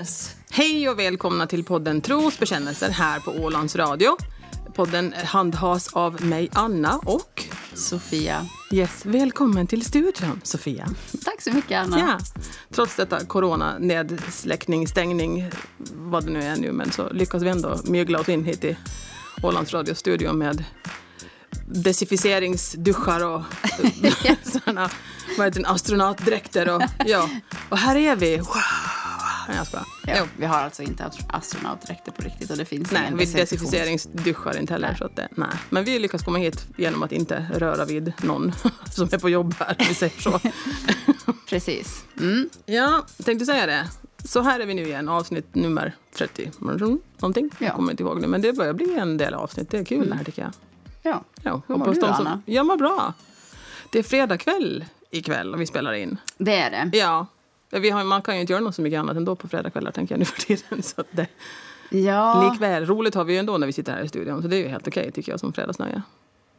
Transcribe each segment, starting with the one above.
Yes. Hej och välkomna till podden Tros bekännelser här på Ålands Radio. Podden handhas av mig, Anna, och Sofia. yes, välkommen till studion, Sofia. Tack så mycket, Anna. Ja. Trots detta corona, nedsläckning, stängning, vad det nu är nu, men så lyckas vi ändå mygla oss in hit i Ålands Radio-studion med desinficeringsduschar och sådana vad heter det, astronautdräkter. Och, ja. och här är vi. Wow. Nej, jag skojar. Ja, Jo. vi har alltså inte astro- astronautdräkter på riktigt och det finns Nej, ingen vi desinfektions- desinficeringsduschar inte heller. Nej. Så att det, nej. Men vi lyckas komma hit genom att inte röra vid någon som är på jobb här, vi säger så. Precis. Mm. Ja, tänkte säga det. Så här är vi nu igen, avsnitt nummer 30. Någonting. Ja. Jag kommer inte ihåg nu, men det börjar bli en del avsnitt. Det är kul det här tycker jag. Ja. Ja, Hur mår du, som- Anna? Jag mår bra. Det är fredag kväll ikväll och vi spelar in. Det är det. Ja. Vi har, man kan ju inte göra något så mycket annat ändå på fredagskvällar tänker jag nu för tiden. Så det, Ja, Likväl, roligt har vi ju ändå när vi sitter här i studion. Så det är ju helt okej tycker jag som fredagsnöje.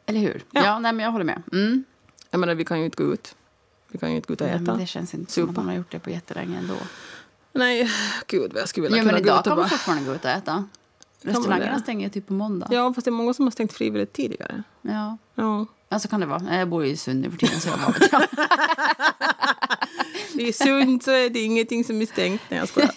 eller hur? Ja. Ja, nej, men jag håller med. Mm. Jag menar, vi kan ju inte gå ut. Vi kan ju inte gå ut och Nej, äta. men det känns inte som att Supa. man har gjort det på jättelänge ändå. Nej, gud vad jag skulle vilja Jo, kunna men gå ut och kan man bara... fortfarande gå ut och äta. man Restaurangerna stänger ju typ på måndag. Ja, fast det är många som har stängt frivilligt tidigare. Ja. Ja. ja, så kan det vara. Jag bor ju i Sund nu för tiden så jag bara vet. Det är sunt så är det ingenting som är stängt. Nej, jag skojar.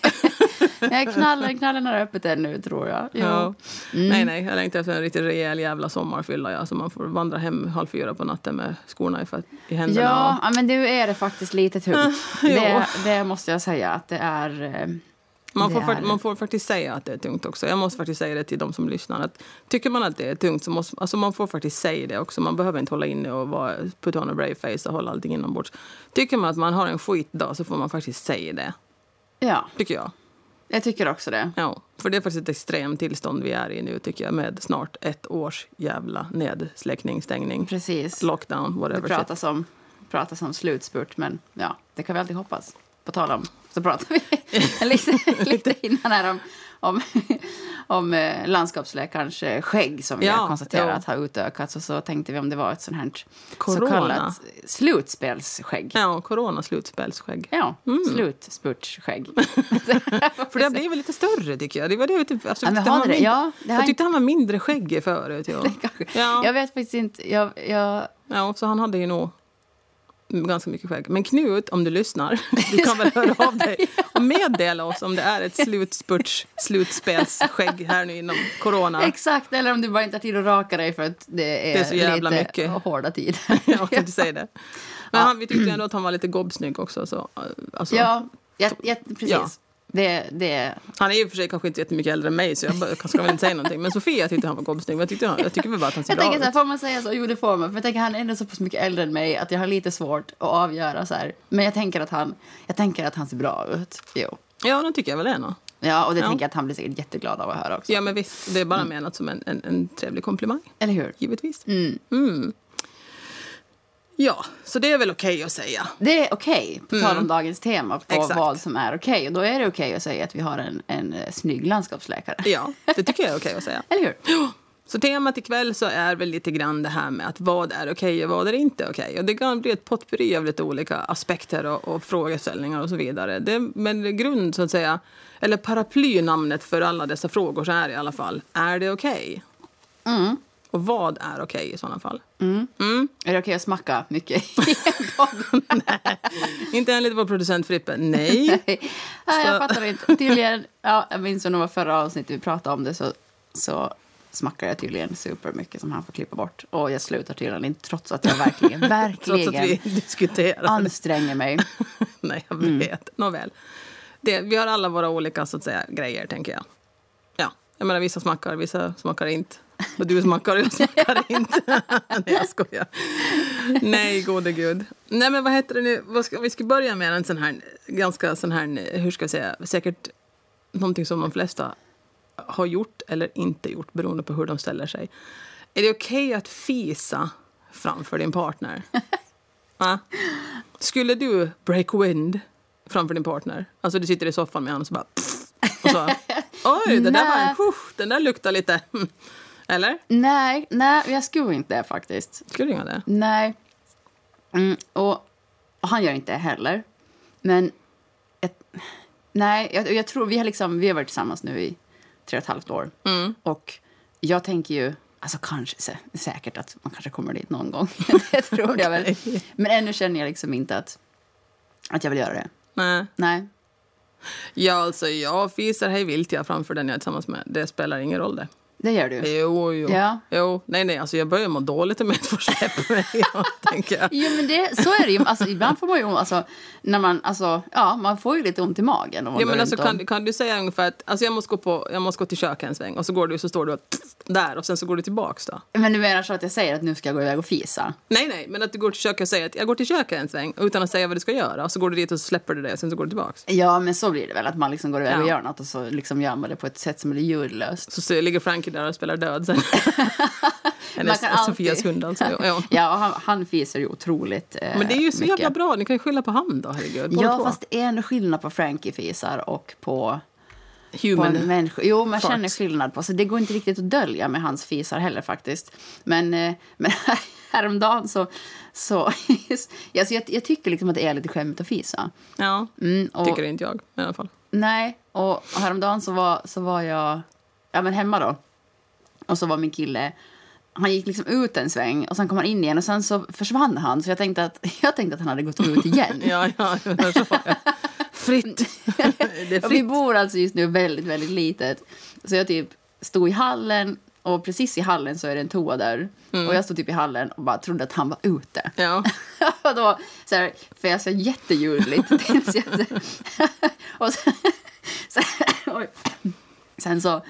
Nej, knallen, knallen är öppet ännu tror jag. Ja. Mm. Nej, nej, jag längtar efter en riktigt rejäl jävla sommarfylla. Ja, så man får vandra hem halv fyra på natten med skorna i, i händerna. Ja, ja, men nu är det faktiskt lite tungt. Det, det måste jag säga att det är... Man får, Det fakt- man får faktiskt säga att det är tungt också. Jag måste faktiskt säga det till de som lyssnar. Att tycker man att det är tungt så måste alltså man får faktiskt säga det också. Man behöver inte hålla inne och vara, put on a brave face och hålla allting inombords. Tycker man att man har en skitdag så får man faktiskt säga det. Ja, Tycker jag. jag tycker också det. Ja, för det är faktiskt ett extremt tillstånd vi är i nu tycker jag. Med snart ett års jävla nedsläckning, stängning, Precis. lockdown, Det whatever shit. pratas om, pratas om slutspurt, men ja, det kan vi alltid hoppas. På tal om, så pratar vi lite, lite innan här om, om, om eh, landskapsläkarens eh, skägg som vi Ja, har konstaterat ja. har utökats. Och så tänkte vi om det var ett sånt här Corona. så kallat slutspelsskägg. Ja, corona slutspelsskägg. Ja, Mm. slutspurtsskägg. För det har blivit lite större tycker jag. Det var det jag typ, alltså, Ja, tyckte han var det? mindre, Ja, det jag tyckte han var mindre skäggig förut. Ja. Jag vet faktiskt inte. Jag, jag, ja, så han hade ju nog ganska mycket skägg. Men Knut, om du lyssnar, du kan väl höra av dig och meddela oss om det är ett slutspurts, slutspelsskägg här nu inom corona. Exakt, eller om du bara inte har tid att raka dig för att det är, Det är så jävla lite mycket. hårda tider. Jag kan inte säga det. Men han, vi tyckte ändå att han var lite gobbsnygg också. Så, alltså, Ja, jag, jag, precis. Ja. Det, det, Han är ju för sig kanske inte jättemycket äldre än mig så jag bara- ska väl inte säga någonting. Men Sofia tyckte han var gobbsnygg. Men jag, tyckte, han- jag tycker väl bara att han ser jag bra tänker så här, får man säga så? Jo, det får man. För jag tänker han är ändå så pass mycket äldre än mig att jag har lite svårt att avgöra så här. Men jag tänker att han, jag tänker att han ser bra ut. Jo. Ja, det tycker jag väl ändå. Ja, och det Ja. tänker jag att han blir säkert jätteglad av att höra också. Ja, men visst. Det är bara menat som en, en, en trevlig komplimang. Eller hur? Givetvis. Mm. Mm. Ja, så det är väl okej att säga. Det är okej, på tal om Mm. dagens tema på Exakt. vad som är okej. Och då är det okej att säga att vi har en, en eh, snygg landskapsläkare. Ja, det tycker jag är okej att säga. Eller hur? Så temat ikväll så är väl lite grann det här med att vad är okej och vad är inte okej. Och det kan bli ett potpurri av lite olika aspekter och, och frågeställningar och så vidare. Det, men grund så att säga, eller paraplynamnet för alla dessa frågor så är i alla fall, är det okej? Mm. Och vad är okej i sådana fall? Mm. Mm. Är det okej att smacka mycket gång? Inte enligt vår producent Frippe, nej. Nej, jag fattar inte. Tydligen, ja, jag minns när det var förra avsnittet vi pratade om det så, så smackar jag tydligen supermycket som han får klippa bort. Och jag slutar tydligen inte trots att jag verkligen, verkligen anstränger mig. Nej, jag Mm. vet. Nåväl. Det, vi har alla våra olika så att säga, grejer, tänker jag. Ja, jag menar vissa smakar, vissa smakar inte. Och du smakar och jag smakar inte. Nej, jag skojar. Nej, gode gud. Nej, men vad heter det nu? Vad ska, vi ska börja med en sån här, ganska sån här, hur ska jag säga, säkert någonting som de flesta har gjort eller inte gjort beroende på hur de ställer sig. Är det okej att fisa framför din partner? Va? Skulle du break wind framför din partner? Alltså du sitter i soffan med honom och så bara... Och så, Oj, det där var den där luktar lite... Eller? Nej, nej, jag skulle inte det faktiskt. Skulle du göra det? Nej. Mm, och, och han gör inte det heller. Men jag, Nej, jag, jag tror vi har liksom, vi har varit tillsammans nu i tre och ett halvt år. Mm. Och jag tänker ju, alltså kanske sä- säkert att man kanske kommer dit någon gång. det tror jag väl. Men ännu känner jag liksom inte att, att jag vill göra det. Nej. Nej. Ja, alltså jag fiser hej vilt jag framför den jag är tillsammans med. Det spelar ingen roll det. Det gör du. Jo, jo. Ja. jo. Nej, nej, alltså jag börjar må dåligt om jag inte får släppa mig. Tänker jag. Jo, men det, så är det ju. Alltså, ibland får man ju, alltså, när man, alltså, ja, man får ju lite ont i magen. Om man går men alltså, och- kan, kan du säga ungefär att alltså jag, måste gå på, jag måste gå till köket en sväng och så går du så står du och där och sen så går du tillbaks då? Men du menar så att jag säger att nu ska jag gå iväg och fisa? Nej, nej, men att du går till köket och säger att jag går till köket en sväng utan att säga vad du ska göra och så går du dit och så släpper du det och sen så går du tillbaks. Ja, men så blir det väl. Att man liksom går iväg och Ja. gör något och så liksom gör man det på ett sätt som är ljudlöst. Så, så ligger Frankie där och spelar död sen. Alltid- Sofias hund alltså. Ja. Ja, han, han fiser ju otroligt eh, Men det är ju så mycket. jävla bra, ni kan ju skylla på han då, herregud. båda Ja, två. fast det är ändå skillnad på Frankie-fisar och på, på Human. en människa. Jo, man känner skillnad på. Så det går inte riktigt att dölja med hans fisar heller faktiskt. Men, eh, men häromdagen så... så alltså jag, jag tycker liksom att det är lite skämmigt att fisa. Ja, Mm, och, tycker inte jag i alla fall. Nej, och häromdagen så var, så var jag ja, men hemma då. Och så var min kille, han gick liksom ut en sväng och sen kom han in igen och sen så försvann han. Så jag tänkte att, jag tänkte att han hade gått ut igen. Ja, ja. Fritt. Och vi fritt. bor alltså just nu väldigt, väldigt litet. Så jag typ stod i hallen och precis i hallen så är det en toadörr. Mm. Och jag stod typ i hallen och bara trodde att han var ute. Ja. och då så här, fes jag jätteljudligt. och sen, sen, sen så,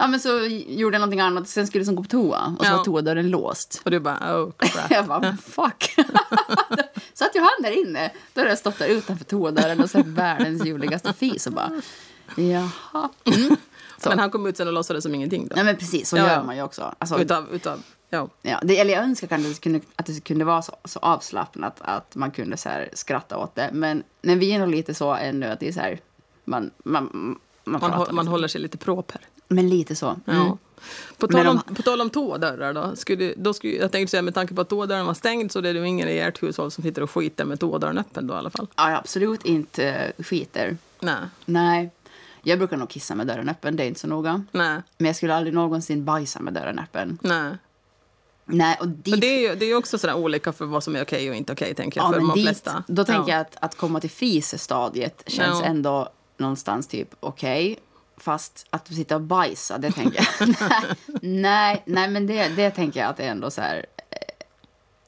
ja, men så gjorde jag någonting annat. Sen skulle jag liksom gå på toa och så Ja. var toadörren låst. Och du bara, oh crap. Jag bara, fuck. så att jag hann där inne. Då hade jag stått där utanför toadörren och sett världens ljuvligaste fis och bara, jaha. Mm. Men han kom ut sen och låtsades som ingenting då? Nej men precis, så Ja, gör man ju också. Alltså, Utav, utav, ja. Ja, det, eller jag önskar kanske att det kunde, att det kunde vara så, så avslappnat att man kunde så skratta åt det. Men, men vi är nog lite så ännu att det är så här... Man, man, man, Man, man liksom. håller sig lite proper. Men lite så. Ja. Mm. På, Men tal om, om- på tal om toadörrar då. Skulle, då skulle, jag tänkte säga med tanke på att toadörren var stängd så det är det ingen i ert hushåll som sitter och skiter med toadörren öppen då i alla fall. Ja, absolut inte skiter. Nej. Nej. Jag brukar nog kissa med dörren öppen, det är inte så noga. Nej. Men jag skulle aldrig någonsin bajsa med dörren öppen. Nej. Nej, och dit... Och det är ju det är också sådär olika för vad som är okej och inte okej tänker jag. ja, för men de dit, flesta. Då tänker ja. jag att, att komma till fisestadiet känns Ja. ändå någonstans typ okej. Fast att sitta och bajsa, det tänker jag... nej, nej, men det, det tänker jag att det är ändå så här... eh,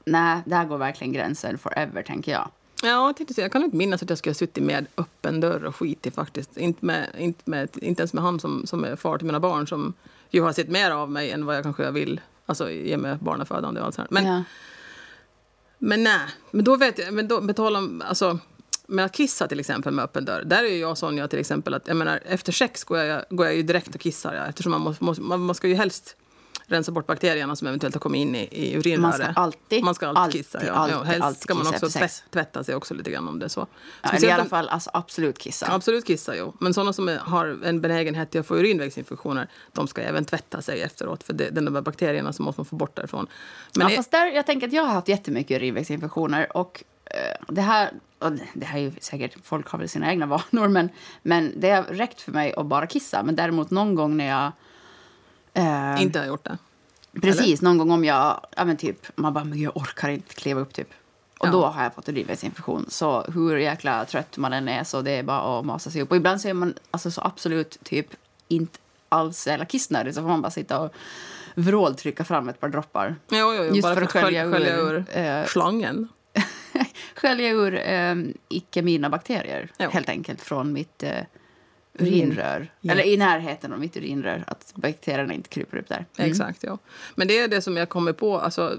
Nej, där går verkligen gränsen forever, tänker jag. Ja, jag, tänkte säga, jag kan inte minnas att jag skulle ha suttit med öppen dörr och skitit faktiskt. Inte, med, inte, med, inte ens med han som, som är far till mina barn som ju har sett mer av mig än vad jag kanske vill. Alltså ge mig barnafödande och allt sånt. Men, ja. men nej, men då vet jag, men då betala om, alltså med att kissa till exempel med öppen dörr. Där är ju jag och Sonja till exempel att jag menar efter sex går jag, går jag ju direkt och kissar ja, eftersom man, måste, måste, man, ska ju helst rensa bort bakterierna som eventuellt har kommit in i, i urinröret. Man ska alltid, Man ska alltid, alltid, kissa. Ja. alltid, ja, helst alltid ska man också tvätt, tvätta sig också lite grann om det är så. Ja, eller i alla fall alltså, absolut kissa. Absolut kissa, jo. Men sådana som är, har en benägenhet till att få urinvägsinfektioner, de ska även tvätta sig efteråt. För det, den där bakterierna som måste man få bort därifrån. Men ja, är- fast där, jag tänker att jag har haft jättemycket urinvägsinfektioner och det här, det- här är säkert, folk har väl sina egna vanor, men, men det har räckt för mig att bara kissa. Men däremot någon gång när jag... eh, inte har gjort det. Precis, någon gång om jag, ja men typ, man bara, men jag orkar inte kliva upp typ. Och Ja. då har jag fått urinvägsinfektion. Så hur jäkla trött man än är så det är bara att masa sig upp. Och ibland så är man alltså, så absolut typ inte alls eller kissnödig så får man bara sitta och vråltrycka fram ett par droppar. Jo, jo, jo. Just bara för att skölja skölja, ur, ur, eh, slangen. Skölja ur eh, icke mina bakterier Ja. helt enkelt från mitt eh, urinrör. Ja. Eller i närheten av mitt urinrör. Att bakterierna inte kryper upp där. Mm. Exakt, ja. Men det är det som jag kommer på, alltså,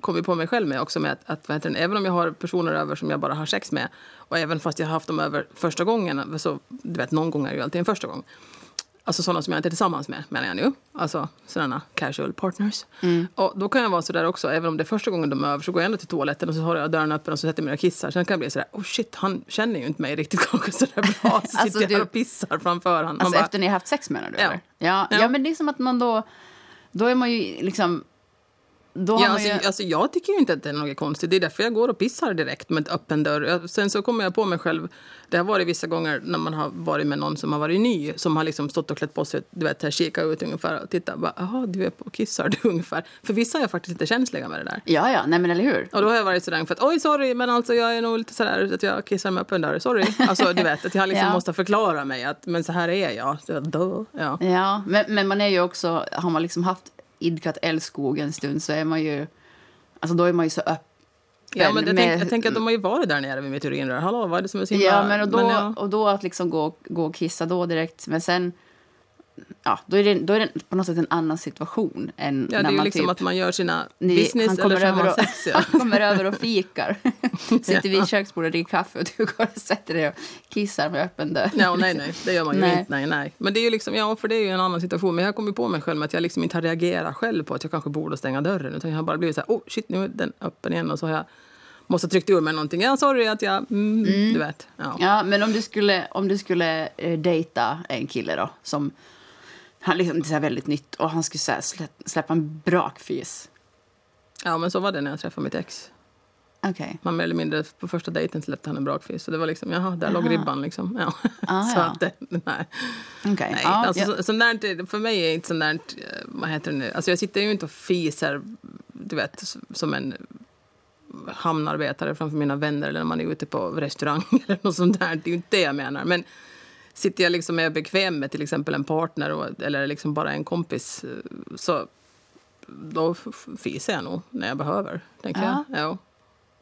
kommer på mig själv med också. Med att, att, det, även om jag har personer över som jag bara har sex med och även fast jag har haft dem över första gången, så, du vet, någon gång är det ju alltid en första gång. Alltså sådana som jag inte är tillsammans med, menar jag nu. Alltså sådana casual partners. Och då kan jag vara sådär också, även om det är första gången de är över så går jag ändå till toaletten och så har jag dörren öppen och så sätter jag mig och kissar. Sen kan jag bli sådär, oh shit, han känner ju inte mig riktigt kanske sådär bra. Så Alltså, sitter jag här och pissar framför honom. Alltså bara, efter ni har haft sex menar du? Ja. Ja, ja. Ja. men det är som att man då... Då är man ju liksom... då Ja, alltså, ju... alltså, jag tycker ju inte att det är något konstigt. Det är därför jag går och pissar direkt med öppen dörr. Sen så kommer jag på mig själv. Det har varit vissa gånger när man har varit med någon som har varit ny. Som har liksom stått och klätt på sig, du vet, här, kikat ut ungefär och tittat. Bara, Jaha, du är på och kissar du ungefär. För vissa är faktiskt inte känsliga med det där. Ja, ja, nej men eller hur? Och då har jag varit sådär för att oj sorry men alltså jag är nog lite sådär att jag kissar med öppen dörr. Sorry. Alltså du vet att jag liksom Ja. måste förklara mig att men så här är jag. Så, då, ja. Ja, men, men man är ju också, har man liksom haft idkat älskog en stund så är man ju, alltså då är man ju så öppen. Ja, men jag, med- tänk, jag tänker att de har ju varit där nere vid mitt urinrör. Hallå, vad är det som är så himla... Ja, men och då, ja. och då att liksom gå, gå och kissa då direkt, men sen, ja, då är det, då är det på något sätt en annan situation än Ja, när det är ju man liksom typ... att man gör sina Ni- business han kommer har över och- sex. Ja. Han kommer över och fikar. Sitter vid köksbordet och dricker kaffe och du går och sätter dig och kissar med öppen dörr. Ja, nej, nej, det gör man ju Nej. inte. Nej, nej. Men det är ju liksom, ja, för det är ju en annan situation. Men jag kommer på mig själv med att jag liksom inte har reagerat själv på att jag kanske borde stänga dörren. Utan jag har bara blivit så här, oh shit, nu är den öppen igen. Och så har jag måste ha tryckt ur mig någonting. Ja, sorry att jag, mm, du vet. Ja. Ja, men om du skulle, om du skulle eh, dejta en kille då som han liksom, det är väldigt nytt och han skulle så slä, släppa en brakfis. ja, men så var det när jag träffade mitt ex. Okej. Man mer eller mindre på första dejten släppte han en brakfis. Så det var liksom, jaha, där låg Aha. ribban liksom. Ja. Ah, så ja. att det, nej. Okej. Nej, Ja, alltså, ja. så, sånt där, för mig är inte sånt där, vad heter det nu, alltså jag sitter ju inte och fiser, du vet, som en hamnarbetare framför mina vänner eller när man är ute på restaurang eller något sånt där. Det är ju inte det jag menar. Men sitter jag liksom är bekväm med till exempel en partner och, eller liksom bara en kompis eh, så då fiser jag nog när jag behöver, tänker Ja. jag. Ja.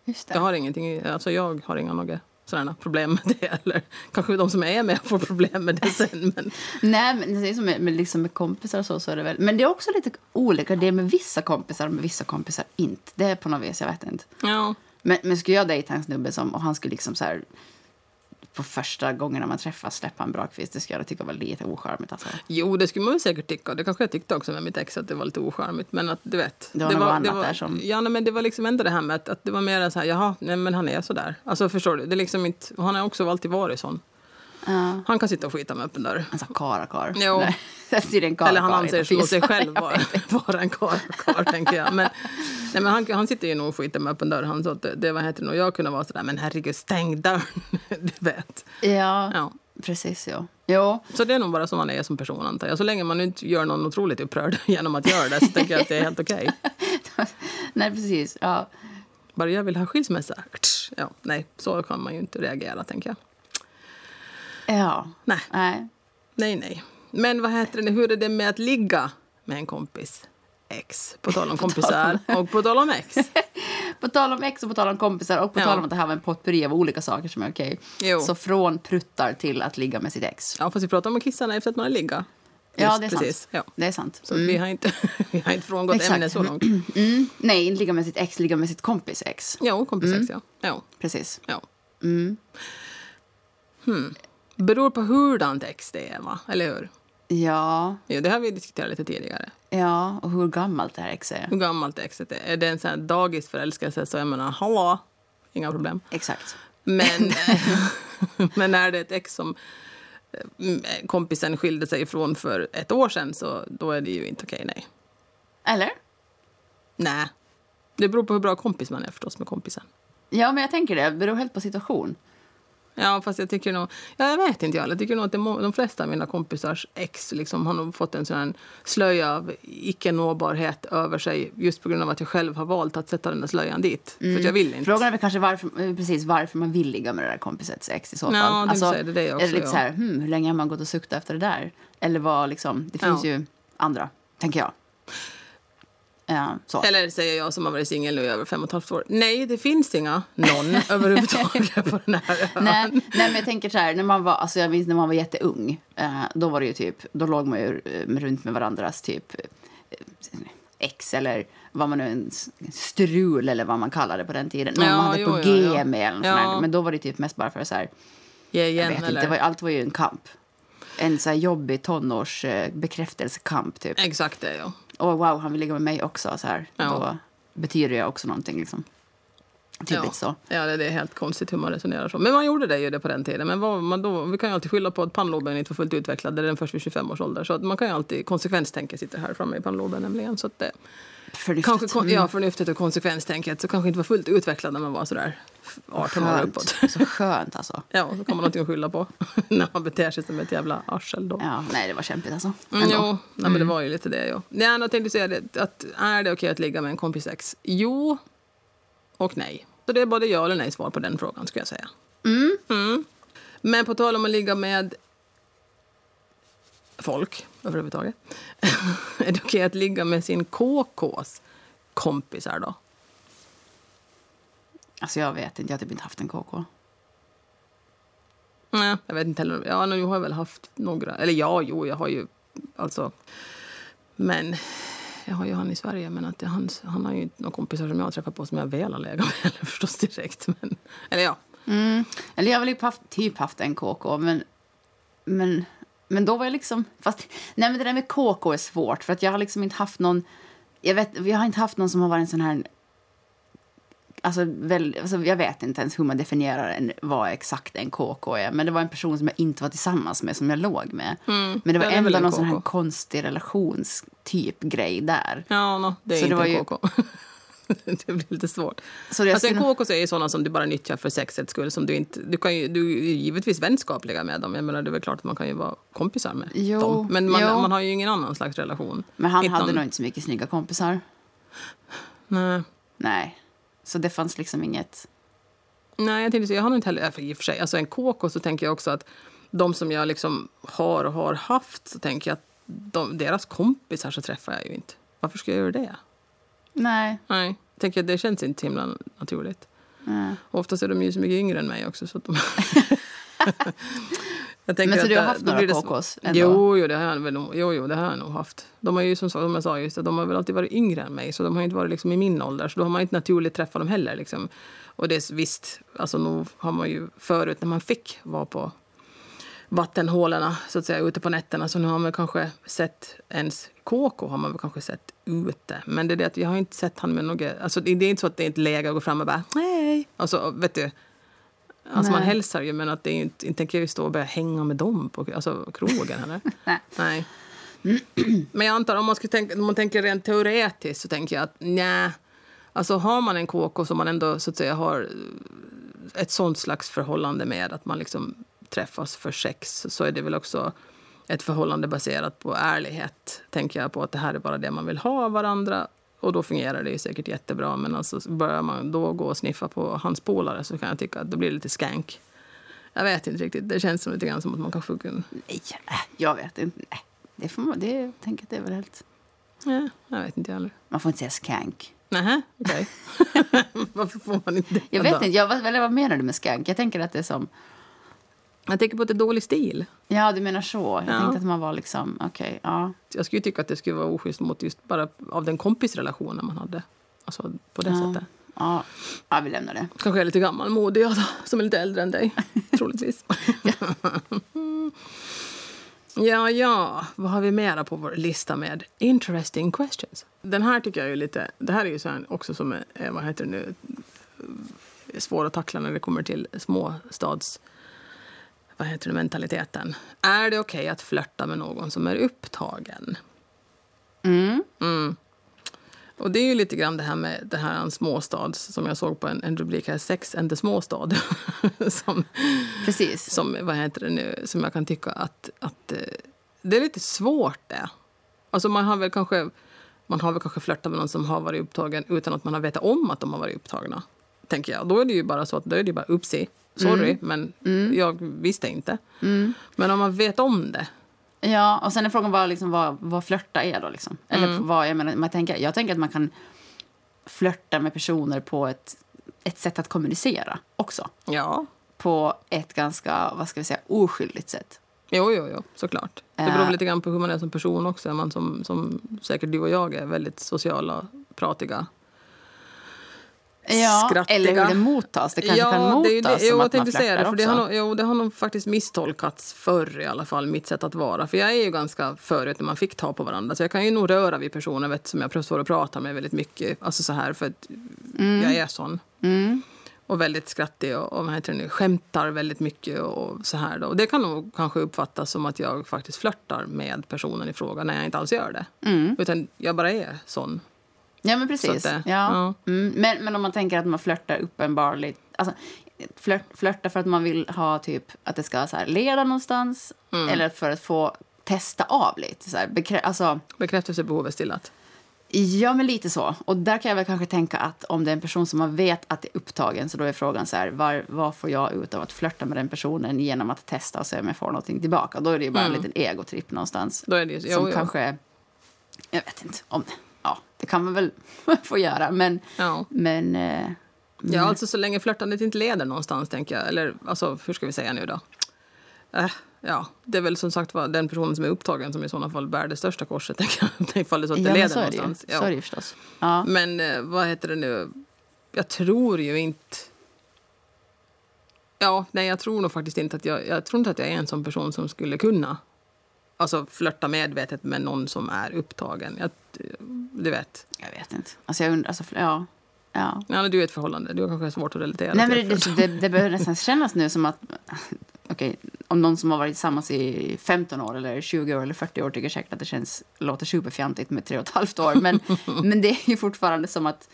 Just det. Jag har ingenting, alltså jag har inga några sådana problem med det. Eller kanske de som är med får problem med det sen. Men Nej, men det är som med, med, liksom med kompisar och så, så är det väl. Men det är också lite olika. Det är med vissa kompisar och med vissa kompisar inte. Det är på något vis, jag vet inte. ja, Men, men skulle jag dejta en snubbe som, och han skulle liksom så här på första gången när man träffas släppa en brakfis, det skulle jag tycka var lite ocharmigt alltså. Jo, det skulle man säkert tycka. Det kanske jag tyckte också med mitt ex, att det var lite ocharmigt. Men att du vet. Det var något annat där som- Ja, nej, men det var liksom ändå det här med att, att det var mer så här, jaha, nej, men han är så där. Alltså förstår du? Det är liksom inte, han har också alltid varit sån. Ja. Han kan sitta och skita med öppen dörr. Han sa karakar. Jo. Nej, kar, Eller han anser finns- sig själv vara, vara en karl, tänker jag. Men, nej, men han, han sitter ju nog och skiter med öppen dörr. Han, så att det, det vad heter nog. jag kunde vara så där, men herregud, stäng dörren. du vet. Ja, Ja. precis. Ja. Jo, Så det är nog bara som man är som person, antar jag. Så länge man inte gör någon otroligt upprörd genom att göra det så tänker jag att det är helt okej. nej precis. Ja. Bara jag vill ha skilsmässa. Ja, nej, så kan man ju inte reagera, tänker jag. Ja. Nej, Nej. nej, nej. Men vad heter det, hur är det med att ligga med en kompis? Ex, på tal om kompisar och på tal om ex. På tal om ex och på tal om kompisar och på Ja. tal om att det här var en potpurri av olika saker som är okej. Jo. Så från pruttar till att ligga med sitt ex. Ja, fast vi pratar om att kissa efter att man har ligga. Ja, Just det är precis. sant. Ja. Det är sant. Så att vi har inte, vi har inte frångått Exakt. ämnet så långt. Mm. Nej, inte ligga med sitt ex, ligga med sitt kompis ex. Jo, kompis Mm. ex, ja. ja. Precis. ja. Mm. Hmm. Beror på hurdant ex det är, va? Eller hur? Ja, Jo, det har vi diskuterat lite tidigare. ja, och hur gammalt det här exet är. Hur gammalt exet är. Är det en sån här dagisförälskelse så jag menar, hallå, inga problem. Exakt. Men, men är det ett ex som eh, kompisen skilde sig ifrån för ett år sedan så då är det ju inte okej, nej. Eller? Nej. Det beror på hur bra kompis man är förstås med kompisen. Ja, men jag tänker det. Det beror helt på situation. Ja, fast jag tycker nog... Ja, jag vet inte. Jag, tycker nog att må- de flesta av mina kompisars ex liksom, har fått en sån slöja av icke-nåbarhet över sig just på grund av att jag själv har valt att sätta den där slöjan dit. För att jag vill inte. Frågan är väl kanske varför, eh, precis varför man vill ligga med det där kompisets ex i så fall. Ja, säga det, det är också, det lite ja. så här, hmm, hur länge har man gått och suktat efter det där? Eller vad liksom, det finns Ja. ju andra, tänker jag. Ja. Eller säger jag som har varit singel nu i över fem och ett halvt år. Nej, det finns inga någon överhuvudtaget på den här ön. nej, nej, men jag tänker så här, när man var, alltså jag minns när man var jätteung, eh, då var det ju typ, då låg man ju eh, runt med varandras typ eh, ex eller vad man nu, strul eller vad man kallade på den tiden. Någon Ja, man hade jo, på G ja. med eller Ja. Men då var det typ mest bara för så här, Ge jag igen, vet inte, eller? var, allt var ju en kamp. En så här jobbig tonårs eh, bekräftelsekamp typ. Exakt det, ja. Och wow, han vill ligga med mig också så här. Ja. Då betyder jag också någonting liksom. Typ ja. så. Ja, det det är helt konstigt hur man resonerar så. Men man gjorde det ju det på den tiden. Men vad, man då, vi kan ju alltid skylla på att pannloben inte var fullt utvecklad. Det är den först vid 25 års ålder. Så att man kan ju alltid konsekvenstänka sitter här framme i pannloben nämligen. Så att det, Förnuftigt. kanske kon- ja, förnuftet och konsekvenstänket så kanske inte var fullt utvecklad när man var sådär 18 år Skönt. uppåt. Så skönt alltså. Ja, så kan man någonting att skylla på när man beter sig som ett jävla arsel då. Ja, nej, det var kämpigt alltså. Mm, jo, nej, men det var ju lite det. Ja. Nej, jag tänkte säga det, att är det okej att ligga med en kompis ex? Jo och nej. Så det är både ja eller nej svar på den frågan skulle jag säga. Mm. Men på tal om att ligga med folk överhuvudtaget. är det okej att ligga med sin KKs kompisar då? Alltså jag vet inte, jag har typ inte haft en KK. Nej, jag vet inte heller. Ja, nu har jag väl haft några. Eller ja, jo, jag har ju alltså. Men jag har ju han i Sverige, men att han, han har ju inte några kompisar som jag har träffat på som jag väl har legat med eller förstås direkt. Men, eller ja. Mm. Eller jag har väl typ haft, typ haft en KK, men, men, men då var jag liksom... Fast, nej, men det där med KK är svårt, för att jag har liksom inte haft någon... Jag, vet, jag har inte haft någon som har varit en sån här... Alltså, väl, alltså, jag vet inte ens hur man definierar en, vad exakt en KK är. Men det var en person som jag inte var tillsammans med, som jag låg med. Men det var det ändå någon sån här KK. konstig relationstyp grej där. Ja, no, det är Så det inte var en ju- KK. det blir lite svårt. Så Alltså en KK är ju sådana som du bara nyttjar för sexets skull. Som du, inte, du, kan ju, du är givetvis vänskapliga med dem. Jag menar, det är klart att man kan ju vara kompisar med Jo, dem. Men man, man har ju ingen annan slags relation. Men han Inte hade någon- nog inte så mycket snygga kompisar. Nej. Nej. Så det fanns liksom inget... Nej, jag tänkte jag har nog inte heller, för i och för sig, alltså en KK så tänker jag också att de som jag liksom har och har haft så tänker jag att de, deras kompisar så träffar jag ju inte. Varför ska jag göra det? Nej. Nej, jag tänker att det känns inte himla naturligt. nej. Och oftast är de ju så mycket yngre än mig också. Så att de... jag tänker Men så att du har det- haft några det KKs ändå? Jo, jo, det har jag väl jo, jo, det har jag nog haft. De har ju som, som jag sa, just, det, de har väl alltid varit yngre än mig. Så de har inte varit liksom i min ålder. Så då har man inte naturligt träffat dem heller. Liksom. Och det är visst, alltså nog har man ju förut när man fick vara på vattenhålorna så att säga ute på nätterna så nu har man kanske sett ens KK har man väl kanske sett ute. Men det är det att jag har inte sett han med något, alltså det är inte så att det är ett läge att gå fram och bara hej. Alltså vet du. Alltså man hälsar ju men att det är inte, inte tänker jag ju stå och börja hänga med dem på alltså, krogen eller? Nej. Nej. Men jag antar om man, skulle tänka, om man tänker rent teoretiskt så tänker jag att nej. Alltså har man en KK som man ändå så att säga har ett sånt slags förhållande med att man liksom träffas för sex så är det väl också ett förhållande baserat på ärlighet. Tänker jag på att det här är bara det man vill ha av varandra och då fungerar det ju säkert jättebra. Men alltså börjar man då gå och sniffa på hans polare så kan jag tycka att det blir lite skank. Jag vet inte riktigt. Det känns som lite grann som att man kanske kunde... Nej, äh, jag vet inte. Nej. Det får man, det, jag tänker att det är väl helt... Nej, jag vet inte heller. Man får inte säga skank. Nähä, okej. Varför får man inte Jag vet då? inte, jag, vad, vad menar du med skank? Jag tänker att det är som... Jag tänker på att det är dålig stil. Ja, du menar så. Jag Ja. tänkte att man var liksom, okej, ja. Jag skulle tycka att det skulle vara oschysst mot just bara av den kompisrelationen man hade. Alltså på det Ja. sättet. Ja, ja vi lämnar det. Kanske jag är lite gammalmodig då, som är lite äldre än dig. Troligtvis. ja, ja. Vad har vi mera på vår lista med interesting questions? Den här tycker jag är lite... Det här är ju så här också som är, eh, vad heter det nu, svår att tackla när det kommer till småstads... Vad heter det, mentaliteten. Är det okej att flörta med någon som är upptagen? Mm. Mm. Och det är ju lite grann det här med det här en småstad som jag såg på en, en rubrik här, Sex and the småstad. som, Precis. som, vad heter det nu, som jag kan tycka att, att eh, det är lite svårt det. Alltså man har väl kanske, man har väl kanske flörtat med någon som har varit upptagen utan att man har vetat om att de har varit upptagna. Tänker jag. Då är det ju bara så att då är det bara upsi. Sorry, men jag visste inte. Men om man vet om det. Ja, och sen är frågan vad, liksom, vad, vad flörta är då. Liksom. Eller Mm. vad, jag, menar, man tänker, jag tänker att man kan flörta med personer på ett, ett sätt att kommunicera också. Ja, På ett ganska, vad ska vi säga, oskyldigt sätt. Jo, jo, jo, såklart. Det beror Eh. lite grann på hur man är som person också. Är man som, som säkert du och jag är väldigt sociala, pratiga. Ja, Skrattiga. eller hur det mottas. Det kanske kan det är ju mottas det. Jo, som att man säga det. För det, har nog, jo, det har nog faktiskt misstolkats förr i alla fall, mitt sätt att vara. För jag är ju ganska förut när man fick ta på varandra. Så jag kan ju nog röra vid personer vet, som jag står och pratar med väldigt mycket. Alltså så här, för att jag är sån. Mm. Och väldigt skrattig och, och vad heter det nu, skämtar väldigt mycket. Och så här då. Och det kan nog kanske uppfattas som att jag faktiskt flörtar med personen i fråga när jag inte alls gör det. Mm. Utan jag bara är sån. Ja, men precis. Det- ja. ja. Mm. Men, men om man tänker att man flörtar uppenbarligt... Alltså, flört, flörta för att man vill ha typ att det ska så här, leda någonstans Mm. eller för att få testa av lite. Så här, bekrä- alltså, Bekräftelsebehovet stillat. ja, men lite så. Och där kan jag väl kanske tänka att om det är en person som man vet att är upptagen så då är frågan så här, var, vad får jag ut av att flörta med den personen genom att testa och se om jag får någonting tillbaka? Då är det bara en liten egotripp någonstans. Då är det ju, som jo, jo. kanske... Jag vet inte om... Ja, det kan man väl få göra, men... Ja. Men... Eh, Ja, alltså så länge flörtandet inte leder någonstans, tänker jag. Eller alltså, hur ska vi säga nu då? Äh, ja, det är väl som sagt var den personen som är upptagen som i sådana fall bär det största korset, tänker jag. Ifall det så att det ja, men leder så någonstans. Så är Ja. det förstås. Ja. Men eh, vad heter det nu? Jag tror ju inte... Ja, nej, jag tror nog faktiskt inte att jag... Jag tror inte att jag är en sån person som skulle kunna alltså flörta medvetet med någon som är upptagen. Jag, du vet. Jag vet inte. Alltså, jag undrar... Alltså, ja. Ja. Ja, du är ett förhållande. Du har kanske svårt att relatera Nej, men det, det, det, behöver nästan kännas nu som att... Okej, om någon som har varit tillsammans i 15 år eller 20 år eller 40 år tycker säkert att det känns, låter superfjantigt med tre och ett halvt år. Men, men det är ju fortfarande som att...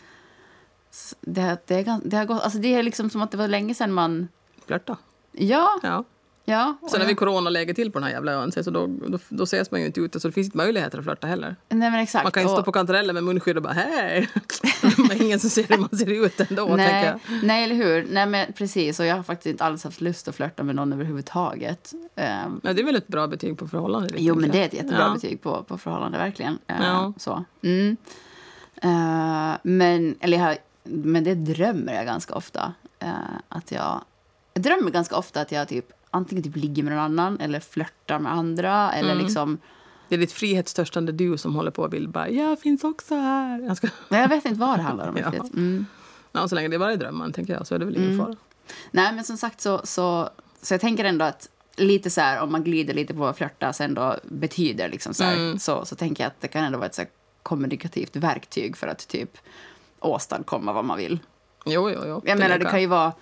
Det, det, det, har gått, alltså det är liksom som att det var länge sedan man... Flörta. Ja, Ja. Ja. och Sen har vi coronaläge till på den här jävla ön, så då, då, då ses man ju inte ute, så det finns inte möjligheter att flörta heller. Nej, men exakt. Man kan ju Och- stå på kantareller med munskydd och bara hej! Men ingen som ser hur man ser ut ändå, Nej, nej, eller hur? Nej, men precis. Och jag har faktiskt inte alls haft lust att flörta med någon överhuvudtaget. Ehm, Ja, det är väl ett bra betyg på förhållandet? jo, men det är ett jättebra ja. betyg på, på förhållande, verkligen. Ehm, Ja. Så. Mm. Ehm, men, eller jag, men det drömmer jag ganska ofta. Ehm, att jag, jag drömmer ganska ofta att jag typ antingen typ ligger med någon annan eller flörtar med andra. Eller Mm. liksom, Det är ditt frihetstörstande du som håller på och vill bara jag finns också här. Jag ska... men jag vet inte vad det handlar om Ja. Mm. ja, så länge det är bara i drömmen tänker jag så är det väl ingen Mm. fara. Nej, men som sagt så, så, så jag tänker ändå att lite så här, om man glider lite på vad flörtas ändå betyder, liksom så, här, Mm. så, så tänker jag att det kan ändå vara ett så kommunikativt verktyg för att typ åstadkomma vad man vill. Jo, jo, jo. Jag menar, det kan ju vara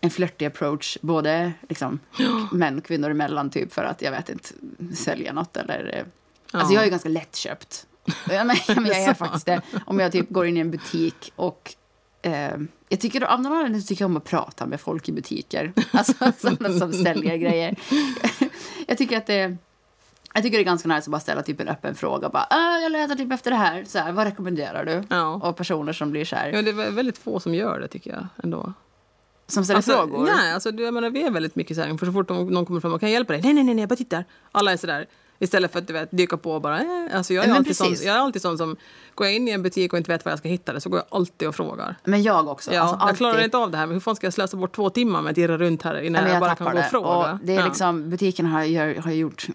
en flörtig approach, både liksom, män och kvinnor emellan, typ för att jag vet inte, sälja något eller... eh, Alltså Ja. jag är ganska lättköpt. Ja, men, ja, men jag är faktiskt det. Om jag typ går in i en butik och... Eh, jag tycker, av någon anledning tycker jag om att prata med folk i butiker. Alltså sådana som säljer grejer. jag tycker att det... Jag tycker det är ganska nice att bara ställa typ en öppen fråga. Bara, ah, jag letar typ efter det här. Så här. Vad rekommenderar du? Ja. Och personer som blir så här, ja, det är väldigt få som gör det tycker jag ändå. Som ställer Alltså, frågor. Nej, alltså, du, jag menar, vi är väldigt mycket så här, för så fort någon kommer fram och kan jag hjälpa dig. Nej, nej, nej, nej, jag bara tittar. Alla är så där. Istället för att du vet, dyka på och bara... Eh. Alltså, jag, är men alltid sån, jag är alltid sån som... Går jag in i en butik och inte vet var jag ska hitta det så går jag alltid och frågar. Men jag också. Ja, alltså, jag klarar inte av det här. Men hur fan ska jag slösa bort två timmar med att irra runt här innan jag, men bara kan gå och det. fråga? Och det är Ja. liksom, butiken har, gör, har gjort,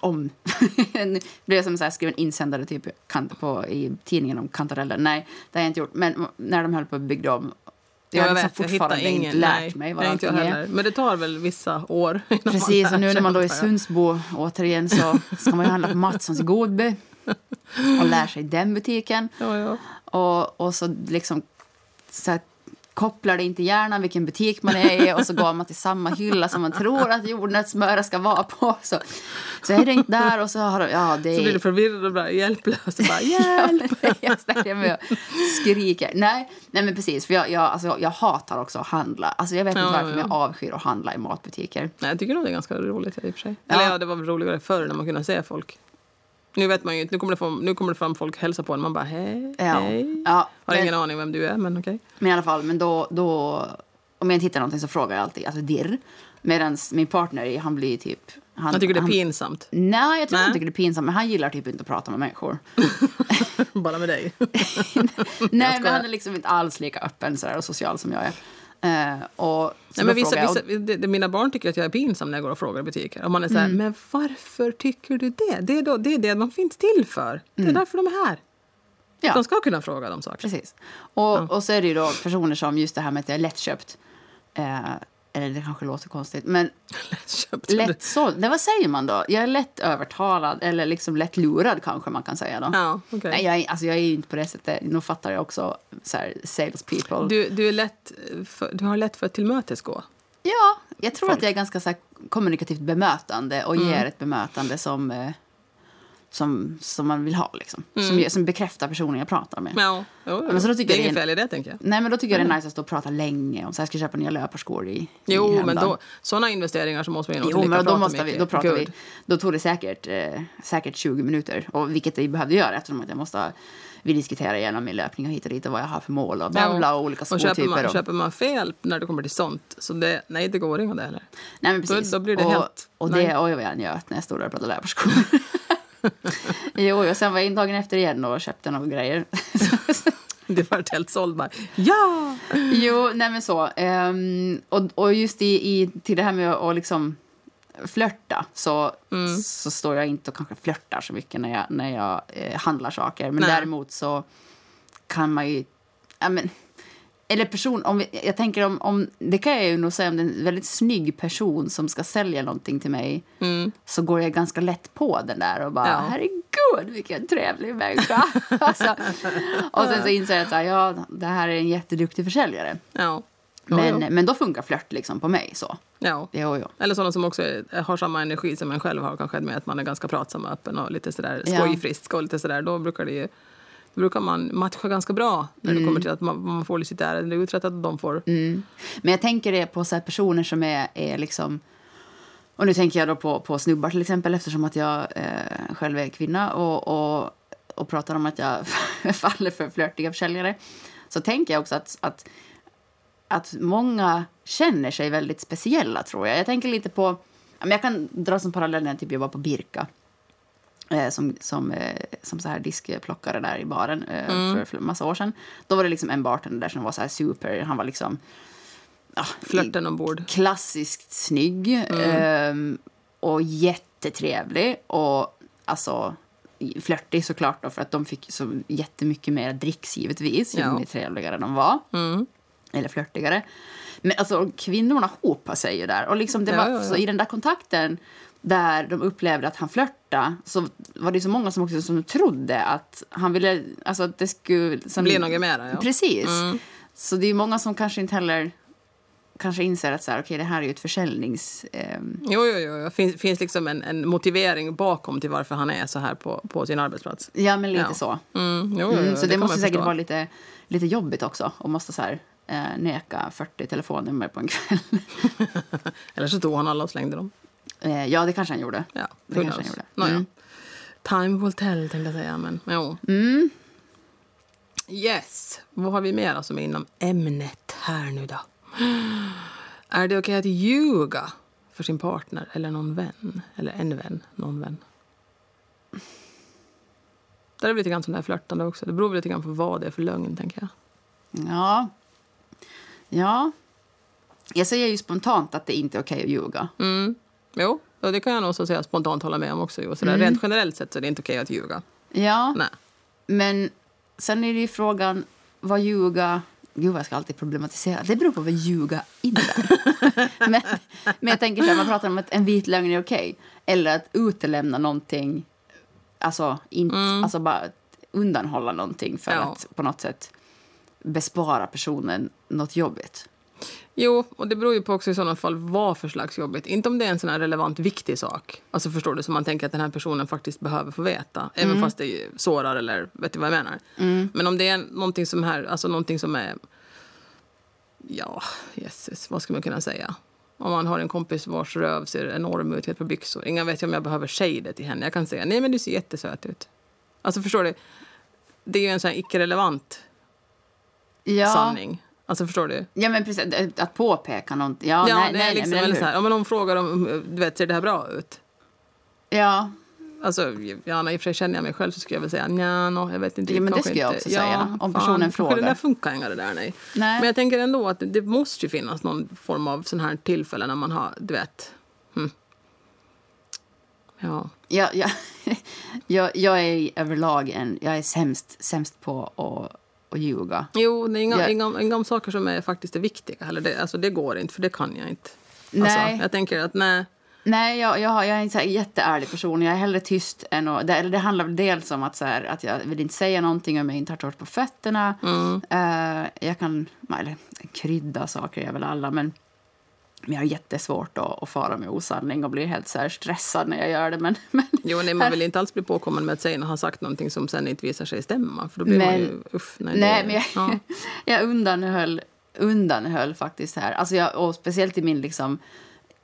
om. det blev som så här, skrev en insändare typ, på, i tidningen om kantareller. Nej, det har jag inte gjort. Men när de höll på att bygga om. Jag Ja, har jag liksom vet, jag fortfarande hittar ingen. inte lärt nej, mig vad inte jag allting är. heller. Men det tar väl vissa år. man Precis, och nu när man då är jag. Sundsbo återigen så ska man ju handla på Matssons i Godby och lär sig den butiken. Ja, ja. Och, och så liksom så här, kopplar det inte hjärnan vilken butik man är i och så går man till samma hylla som man tror att jordnötssmöret ska vara på. Så, så är det inte där och så har de, ja det Så blir du är... förvirrad och bara hjälplös. Och bara, hjälp! jag ställer mig och skriker. Nej, nej men precis, för jag, jag, alltså, jag hatar också att handla. Alltså, jag vet inte Ja, varför, ja. jag avskyr att handla i matbutiker. Nej, jag tycker nog det är ganska roligt i och för sig. Ja. Eller ja, det var roligare förr när man kunde se folk. Nu vet man ju inte. Nu kommer det, fram, nu kommer det fram folk och hälsar på en. Man bara hej, Ja, hej. ja Har men, ingen aning vem du är, men okej. men i alla fall, men då, då, om jag inte hittar någonting så frågar jag alltid, alltså dirr. Medan min partner, han blir typ... Han, Jag tycker det är han, pinsamt. Nej, jag tror Nej. han tycker det är pinsamt, men han gillar typ inte att prata med människor. Bara med dig. Nej, men han är liksom inte alls lika öppen sådär, och social som jag är. Eh, och Nej, men vissa, vissa, det, det, mina barn tycker att jag är pinsam när jag går och frågar i butiker. Och man är så här, Mm. men varför tycker du det? Det är, då, det är det de finns till för. Det är därför de är här. Mm. ja, De ska kunna fråga dem saker. precis. Och, och så är det ju då personer som just det här med att jag är lättköpt. Eh, eller det kanske låter konstigt, men lättsåld. Det vad säger man då? Jag är lätt övertalad, eller liksom lätt lurad kanske man kan säga då. Ja, okej. Nej, jag, är, alltså, jag är inte på det sättet. Nu fattar jag också så här, sales people. Du, du, är lätt för, du har lätt för att tillmötesgå. Ja, jag tror Folk. att jag är ganska så här, kommunikativt bemötande och Mm. ger ett bemötande som, eh, som, som man vill ha. Liksom. Mm. Som, som bekräftar personen jag pratar med. Ja, jo, jo. Men så då tycker det är jag det inget fel i det, tänker jag. Nej, men då tycker jag det är nice att stå och prata länge om så här, jag ska köpa nya löparskor i, i Jo, men häromdagen. då, sådana investeringar så måste man ju Jo, men då, måste vi, mycket. då pratar vi. Gud. Då tog det säkert, eh, säkert 20 minuter. Och vilket vi behövde göra eftersom att jag måste ha, vi diskuterar igenom min löpning och hit och dit och vad jag har för mål och bla bla och olika och skotyper. köper man, och, köper man fel när det kommer till sånt, så det, nej, det går inte det heller. nej, men då- precis. då blir det och, helt- Och nej. det, oj vad jag njöt när jag stod där och pratade löparskor. jo, och sen var jag in dagen efter igen och köpte några grejer. Det var helt såld bara. Ja! Jo, nej men så. Ehm, och, och just i, i, till det här med att liksom flörta så, Mm. så står jag inte och kanske flörtar så mycket när jag, när jag eh, handlar saker. Men Nej. däremot så kan man ju... Ja, men, eller person, om vi, jag tänker om, om... Det kan jag ju nog säga om det är en väldigt snygg person som ska sälja någonting till mig Mm. så går jag ganska lätt på den där och bara Ja. herregud vilken trevlig människa. alltså, och sen så inser jag att så här, ja, det här är en jätteduktig försäljare. Ja. Jo, Men, jo. men då funkar flört liksom på mig. så. ja. Jo. Eller sådana som också har samma energi som en själv har, kanske med att man är ganska pratsam och öppen och lite sådär skojfrisk och lite sådär. Då brukar det ju då brukar man matcha ganska bra när det kommer till att man, man får sitt ärende uträttat och de får... Mm. Men jag tänker det på så personer som är, är liksom... Och nu tänker jag då på, på snubbar till exempel eftersom att jag eh, själv är kvinna och, och, och pratar om att jag faller för flörtiga försäljare. Så tänker jag också att, att, att många känner sig väldigt speciella tror jag. Jag tänker lite på... Jag kan dra som parallell när jag typ jobbar på Birka. Eh, som, som, eh, som så här diskplockare där i baren eh, för, för massa år sedan. Då var det liksom en bartender där som var så här super. Han var liksom... Ja, Flörten ombord. klassiskt snygg ehm, och jättetrevlig. Och alltså flörtig såklart då, för att de fick så jättemycket mer dricks givetvis. Ju Ja. mer trevligare de var. Mm. Eller flörtigare. Men alltså kvinnorna hopar sig ju där. Och liksom det Ja, var, ja, i den där kontakten där de upplevde att han flörtade så var det så många som också som trodde att han ville, alltså att det skulle... Som, Blir något mera, ja. Precis. Mm. Så det är många som kanske inte heller kanske inser att så här, okay, det här är ju ett försäljnings... ehm, Jo, jo, jo. Det finns, finns liksom en, en motivering bakom till varför han är så här på, på sin arbetsplats. ja, men lite Ja. så. Mm, jo, jo, Mm, så det, kan måste säkert förstå. vara lite, lite jobbigt också. Och måste så här, eh, neka 40 telefonnummer på en kväll. Eller så tog han alla och slängde dem. Eh, ja, det kanske han gjorde. Ja, Det kanske knows? han gjorde. Mm. Time will tell, tänkte jag säga. Men jo. Mm. Yes. Vad har vi mer som är inom ämnet här nu då? Är det okej att ljuga för sin partner eller någon vän? Eller en vän, någon vän. Där är det lite grann som det här flörtande också. Det beror lite grann på vad det är för lögn, tänker jag. Ja. Ja. Jag säger ju spontant att det inte är okej att ljuga. Mm. Jo, och det kan jag nog så säga spontant hålla med om också. Jo. Så där, Rent generellt sett så är det inte okej att ljuga. Ja, Nej. men sen är det ju frågan vad ljuga... Gud, jag ska alltid problematisera. Det beror på vad ljuga innebär. men, men jag tänker så här, man pratar om att en vit lögn är okej. Eller att utelämna någonting, alltså, inte, alltså bara undanhålla någonting för Mm. Ja. att på något sätt bespara personen något jobbigt. Jo, och det beror ju på också i sådana fall vad för slags jobbigt. Inte om det är en sån här relevant viktig sak. Alltså förstår du, som man tänker att den här personen faktiskt behöver få veta. Även fast det sårar eller vet du vad jag menar. Men om det är någonting som här, alltså någonting som är... Ja, jesses, vad ska man kunna säga? Om man har en kompis vars röv ser enorm ut ett par byxor. Ingen vet om jag behöver säga det till henne. Jag kan säga, nej men du ser jättesöt ut. Alltså förstår du? Det är ju en sån här icke-relevant Ja, sanning. Alltså förstår du? ja men precis. Att påpeka någonting. Ja, Ja, nej, det nej, är liksom, nej, men eller så här, om någon frågar om, du vet, ser det här bra ut? Ja, Alltså, ja, i och för sig känner jag mig själv så skulle jag väl säga nja, no, jag vet inte. Ja, men det skulle jag inte. också säga, om personen frågar. det där funkar inga det där, nej. nej. Men jag tänker ändå att det, måste ju finnas någon form av sån här tillfälle när man har, du vet. Hm. Ja. Jag, jag, jag, jag är överlag en, jag är sämst, sämst på att, att ljuga. Jo, det är inga, Jag- inga, inga saker som är faktiskt är viktiga heller. Det, alltså, det går inte, för det kan jag inte. Nej. Alltså, jag tänker att nej. Nej, jag, jag, jag är en så jätteärlig person. Jag är hellre tyst än att... Det, eller det handlar dels om att, så här, att jag vill inte säga någonting om jag inte har torrt på fötterna. Mm. Eh, jag kan... Eller krydda saker är väl alla, men... Men jag har jättesvårt att, att fara med osanning och blir helt så stressad när jag gör det. Men, men, Jo, nej, man vill inte alls bli påkommen med att säga ha sagt någonting som sen inte visar sig stämma. För då blir man Men- ju, uff, nej, nej, det, men jag, ja. jag undanhöll, undanhöll faktiskt här. Alltså jag, och speciellt i min, liksom,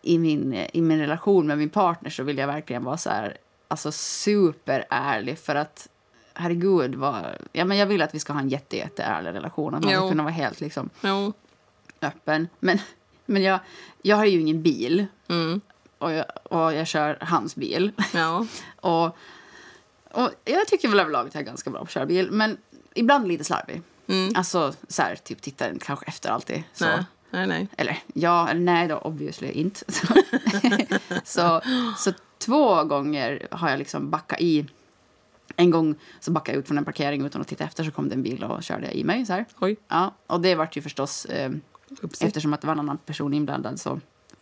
i, min, i min relation med min partner så vill jag verkligen vara så här, alltså superärlig. För att, herregud, vad, ja, men jag vill att vi ska ha en jätte, jätteärlig relation. Att man ska Jo. kunna vara helt liksom, Jo. öppen. Men, men jag, jag har ju ingen bil. Mm. Och jag, och jag kör hans bil. Ja. Och, och jag tycker väl överlag att jag är ganska bra på att köra bil. Men ibland lite slarvig. Mm. Alltså, så här, typ tittar inte kanske efter alltid. Så. Nej. nej, nej. Eller ja, eller nej då, obviously inte. Så, så, så två gånger har jag liksom backat i. En gång så backade jag ut från en parkering utan att titta efter så kom det en bil och körde i mig. Så här. Oj, Ja, och det vart ju förstås, eh, upsi. eftersom att det var en annan person inblandad så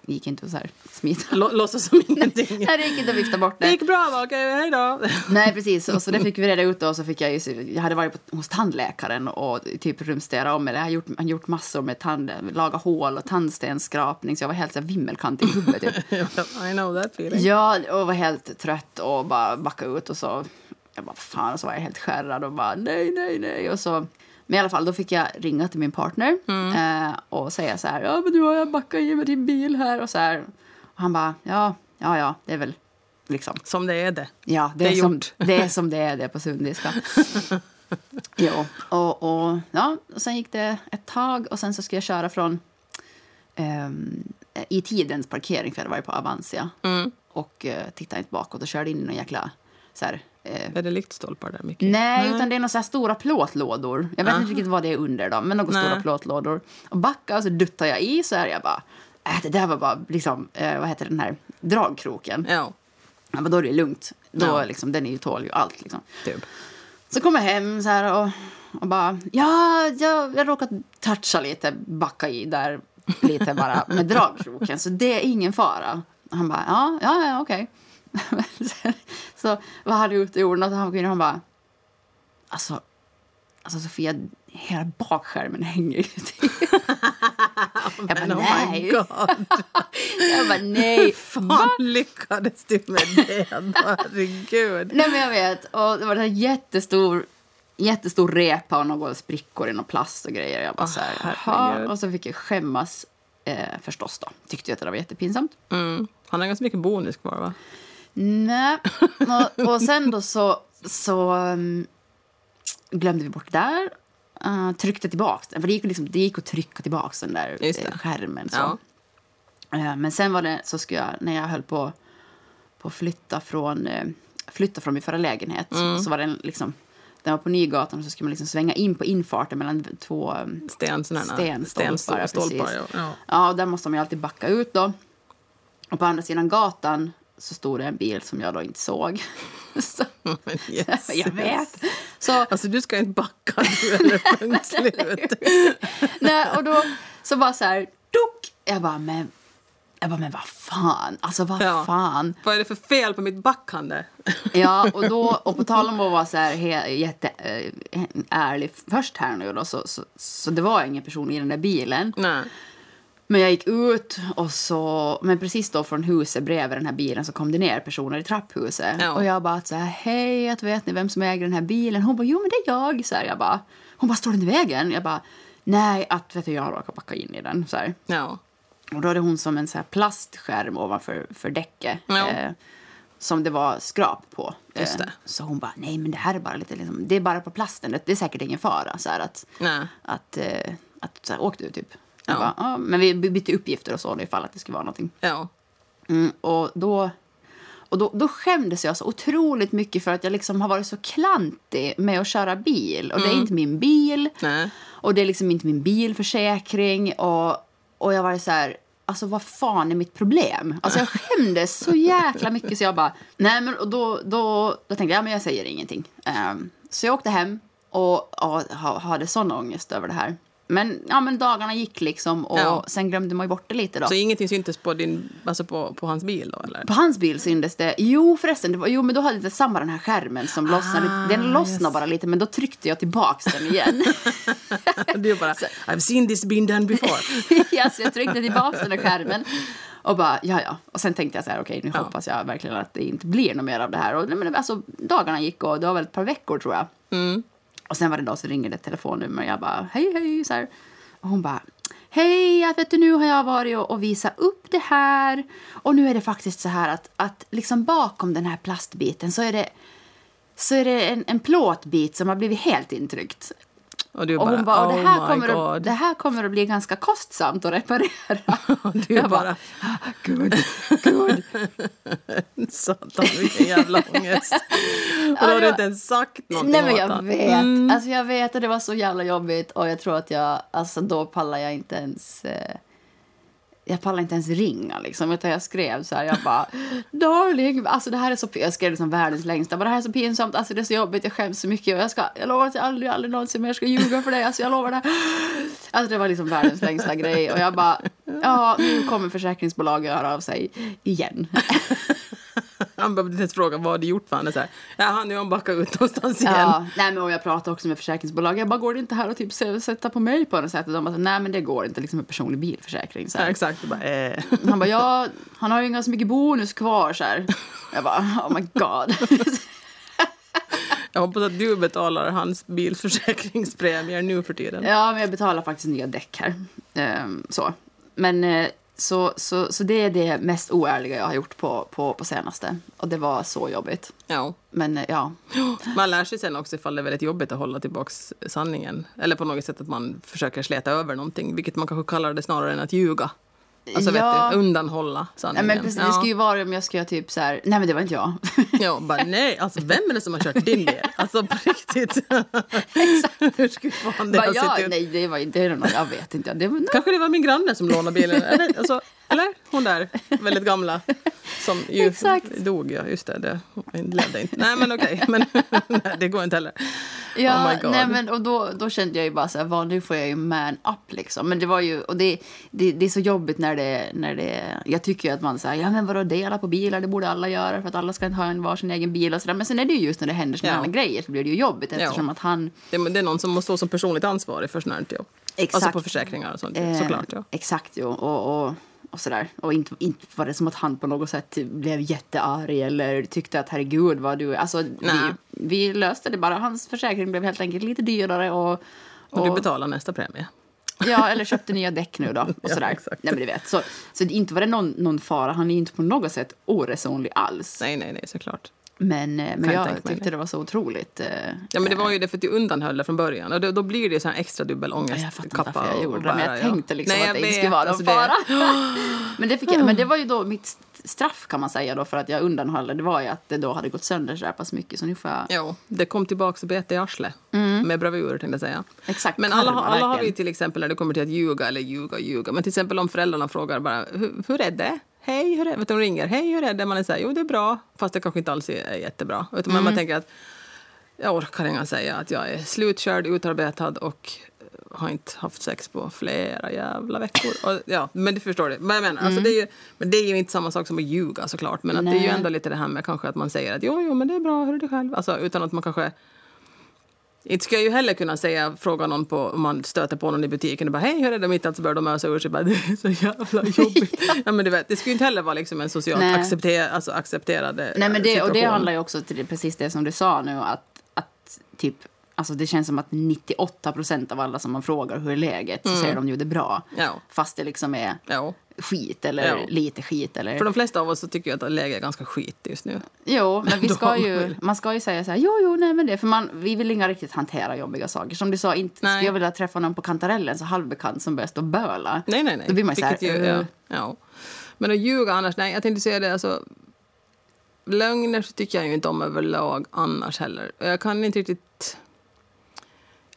gick inte att så här smita. Lå- Låtsas som ingenting. Nej, det gick inte att vifta bort Det det. gick bra, okej, hej då. Nej, precis. Och så det fick vi reda ut då. Så fick jag, ju, jag hade varit på, hos tandläkaren och typ rumsterat om mig. Jag har gjort, han gjort massor med tand, laga hål och tandstensskrapning. Så jag var helt så här vimmelkant i huvudet. Typ. I know that feeling. Ja, och var helt trött och bara backade ut och så. Jag bara fan, och så var jag helt skärrad och bara nej, nej, nej. Och så, men i alla fall, då fick jag ringa till min partner eh, och säga så här. Ja, men du har jag backat i med din bil här och så här. Och han bara ja, ja, ja, det är väl liksom. Som det är det. Ja, det, Det är, är som, gjort. det är som det är det på sundiska. jo, och, och, ja, och sen gick det ett tag och sen så skulle jag köra från ehm, i tidens parkering för jag hade varit på Avancia Mm. och uh, tittade inte bakåt och körde in i någon jäkla så här, eh, Är det lyktstolpar där mycket? Nej, utan det är några stora plåtlådor. Jag vet Aha. inte riktigt vad det är under dem, men några Nej. stora plåtlådor. Och backar och så duttar jag i så här, jag bara, äh, det där var bara liksom, eh, vad heter den här, dragkroken. Ja, Ja, men då är det lugnt. Då, Ja. liksom, den är ju, tål ju allt. Liksom. typ. Så kommer jag hem så här och, och bara... Ja, jag, jag råkat toucha lite, backa i där lite bara med dragkroken. Så det är ingen fara. Han bara, ja, ja, ja okej. Sen- så vad hade ute och gjorde något och han, han bara... Alltså, alltså Sofia, hela bakskärmen hänger ju till. Jag bara, oh nej. Jag bara, nej. Fan lyckades du med det? Herregud. Nej men jag vet. Och det var en jättestor, jättestor repa och några sprickor i någon plast och grejer. Jag bara Åh, så här. Och så fick jag skämmas eh, förstås då. Tyckte jag att det var jättepinsamt. Mm. Han har ganska mycket bonus kvar, va? Nej. Och, och sen då så, så um, glömde vi bort det där. Uh, tryckte tillbaks den. För det gick, liksom, det gick att trycka tillbaks den där eh, skärmen. Så. Ja. Eh, Men sen var det så skulle jag, när jag höll på, att flytta från, eh, flytta från min förra lägenhet, Mm. så var den liksom, den var på Nygatan och så skulle man liksom svänga in på infarten mellan två eh, Sten, Stenstolpar, stenstol- ja, ja. Ja. Där måste man ju alltid backa ut då. Och på andra sidan gatan så stod det en bil som jag då inte såg. så, yes. jag vet. Så, Alltså du ska inte backa du eller punkt slut. nej, och då så bara så här, duk! Jag bara, men, jag bara, men vad fan, alltså vad Ja. fan. Vad är det för fel på mitt backande? Ja, och, då, och på tal om att vara så här he, jätte, ärlig först här nu då, så, så, så det var ingen person i den där bilen. Nej. Men jag gick ut och så, men precis då från huset bredvid den här bilen så kom det ner personer i trapphuset. Ja. Och jag bara så här, hej, att vet ni vem som äger den här bilen? Hon bara, jo men det är jag. Så här, jag bara, hon bara, står den i vägen? Jag bara, nej, att vet du, jag har råkat backa in i den. Så här. Ja. Och då hade hon som en så här plastskärm ovanför för däcket. Ja. Eh, som det var skrap på. Eh, så hon bara, nej men det här är bara lite liksom, det är bara på plasten. Det, det är säkert ingen fara. Så här, att, Nej. att, eh, att så här, åk du typ. Ja. Bara, ja, men vi bytte uppgifter och så ifall att det skulle vara någonting. Ja. Mm, och då, och då, då skämdes jag så otroligt mycket för att jag liksom har varit så klantig med att köra bil. Och det är inte min bil. Nej. Och det är liksom inte min bilförsäkring. Och, och jag var så här, alltså vad fan är mitt problem? Alltså jag skämdes så jäkla mycket så jag bara, nej men och då, då, då tänkte jag, ja men jag säger ingenting. Ehm, så jag åkte hem och, och ha- hade sån ångest över det här. Men, ja, men dagarna gick liksom och Ja. sen glömde man ju bort det lite då. Så ingenting syntes på, din, alltså på, på hans bil då eller? På hans bil syntes det. Jo förresten, det var, jo men då hade det samma den här skärmen som lossnade. Ah, Den lossnade yes. bara lite men då tryckte jag tillbaks den igen. Du bara, I've seen this been done before. ja, så jag tryckte tillbaks den där skärmen. Och bara, ja ja. Och sen tänkte jag så här, okej nu Ja. hoppas jag verkligen att det inte blir något mer av det här. Och men alltså dagarna gick och det var väl ett par veckor tror jag. Mm. Och sen var det dag så ringer det ett telefonnummer och jag bara, hej hej så här. Och hon bara, hej, jag vet du nu har jag varit och, och visat upp det här. Och nu är det faktiskt så här att, att liksom bakom den här plastbiten så är det så är det en, en plåtbit som har blivit helt intryckt. Och du Och bara, hon bara, och det, oh här my kommer god. att, det här kommer att bli ganska kostsamt att reparera. Du jag bara, gud, gud. satan vilken jävla ångest. Och då har du inte ens sagt någonting Nej men åt jag han. vet. Mm. Alltså jag vet att det var så jävla jobbigt och jag tror att jag, alltså då pallar jag inte ens eh, jag pallade inte ens ringa liksom, utan jag skrev så här, jag bara darling, alltså det här är så, jag skrev liksom världens längsta, bara det här är så pinsamt, alltså det är så jobbigt, jag skäms så mycket och jag ska, jag lovar att jag aldrig, aldrig någonsin mer ska ljuga för dig, alltså jag lovar det. Alltså det var liksom världens längsta grej och jag bara, ja nu kommer försäkringsbolaget höra av sig igen. Han behövde inte ens fråga vad har du gjort för han är så här, ja nu har han backat ut någonstans igen. Ja, nej, men och jag pratade också med försäkringsbolag. Jag bara, går det inte här att typ sä- sätta på mig på något sätt? Och de bara, nej men det går inte liksom med personlig bilförsäkring. Så Ja, här. exakt. Du bara, eh. Han bara, ja, han har ju ganska mycket bonus kvar så här. Jag bara, oh my god. Jag hoppas att du betalar hans bilförsäkringspremier nu för tiden. ja, men jag betalar faktiskt nya däck här. Ehm, så. Men eh, så, så, så det är det mest oärliga jag har gjort på, på, på senaste. Och det var så jobbigt. Ja. Men eh, ja, Man lär sig sen också ifall det är väldigt jobbigt att hålla tillbaks sanningen. Eller på något sätt att man försöker släta över någonting, vilket man kanske kallar det snarare än att ljuga. Alltså Ja. vet du, undanhålla sanningen. men precis, det skulle ju vara om jag skulle typ så här, nej men det var inte jag. Ja, bara nej, alltså vem är det som har kört din bil? Alltså på riktigt. Hur skulle fan det Bara, ha ja, sett ut? nej, det var inte, var- jag vet inte. Det var, Kanske det var min granne som lånade bilen. Alltså, eller hon där, väldigt gamla. Som ju Exakt. dog, ja. Just det, det levde inte. Nej, men okej. Men nej, det går inte heller. Ja, Oh nej men och då, då kände jag ju bara så här, nu får jag ju man up liksom. Men det var ju, och det, det, det är så jobbigt när det, när det, jag tycker ju att man säger, ja men vadå dela på bilar, det borde alla göra för att alla ska ha en varsin egen bil och sådär. Men sen är det ju just när det händer sådana Ja. här grejer så blir det ju jobbigt eftersom Ja. att han, Det, är- det är någon som måste stå som personligt ansvarig för sånt här jobb. Exakt. Alltså på försäkringar och sånt. eh, Såklart, ja. exakt ju, och, och, och sådär. Och inte, inte var det som att han på något sätt blev jättearg eller tyckte att herregud vad du, alltså vi, vi löste det bara. Hans försäkring blev helt enkelt lite dyrare och Och du betalar nästa premie. Ja, eller köpte nya däck nu då. Och Ja, sådär. exakt. Nej, men du vet. Så, så inte var det någon, någon fara. Han är inte på något sätt oresonlig alls. Nej, nej, nej, såklart. Men, eh, men jag tyckte det. det var så otroligt. eh, Ja, men det var ju det för att du undanhöll det från början. Och då, då blir det så här extra dubbel ångest. Jag fattar inte varför jag gjorde det, men jag tänkte liksom Nej, att det inte skulle vara någon alltså fara. men, det fick jag, men det var ju då mitt st- straff kan man säga då för att jag undanhöll det. Det var ju att det då hade gått sönder så här pass mycket. Så nu får jag... Jo, det kom tillbaka och bet i arslet. Med bravur, tänkte jag säga. Exakt. Men alla, alla har vi till exempel när det kommer till att ljuga, eller ljuga och ljuga. Men till exempel om föräldrarna frågar bara, hur, hur är det? Hej, hur är det? Vet du, de ringer, hej, hur är det? Man är så här, jo det är bra. Fast det kanske inte alls är jättebra. Utan man- man Mm. tänker att jag orkar inte säga att jag är slutkörd, utarbetad och har inte haft sex på flera jävla veckor. Och, ja, men du förstår det. Vad jag menar. Alltså, det är ju, men det är ju inte samma sak som att ljuga såklart. Men att det är ju ändå lite det här med kanske att man säger att jo, jo, men det är bra, hur är det själv? Alltså, utan att man kanske inte ska jag ju heller kunna säga, fråga någon på, om man stöter på någon i butiken och bara hej, hur är det? Mitt i allt så börjar de ösa ur sig bara, det är så jävla jobbigt. ja. men du vet, det skulle inte heller vara liksom en socialt Nej. accepter, alltså accepterad eh, Nej, men det, och det situation. handlar ju också till precis det som du sa nu att, att typ Alltså det känns som att 98 procent av alla som man frågar hur är läget så säger de ju det är bra. Mm. Ja. Fast det liksom är Ja. skit eller Ja. lite skit. Eller... För de flesta av oss så tycker jag att läget är ganska skit just nu. Jo, men vi ska ju, man ska ju säga så här, jo, jo, nej men det, för man, vi vill inga riktigt hantera jobbiga saker. Som du sa, inte Nej. skulle jag vilja träffa någon på kantarellen så halvbekant som börjar stå och böla. Nej, nej, nej. Då blir man ju så här, ju, eh. ja. Men att ljuga annars, nej, jag tänkte säga det, alltså. Lögner tycker jag ju inte om överlag annars heller. Jag kan inte riktigt...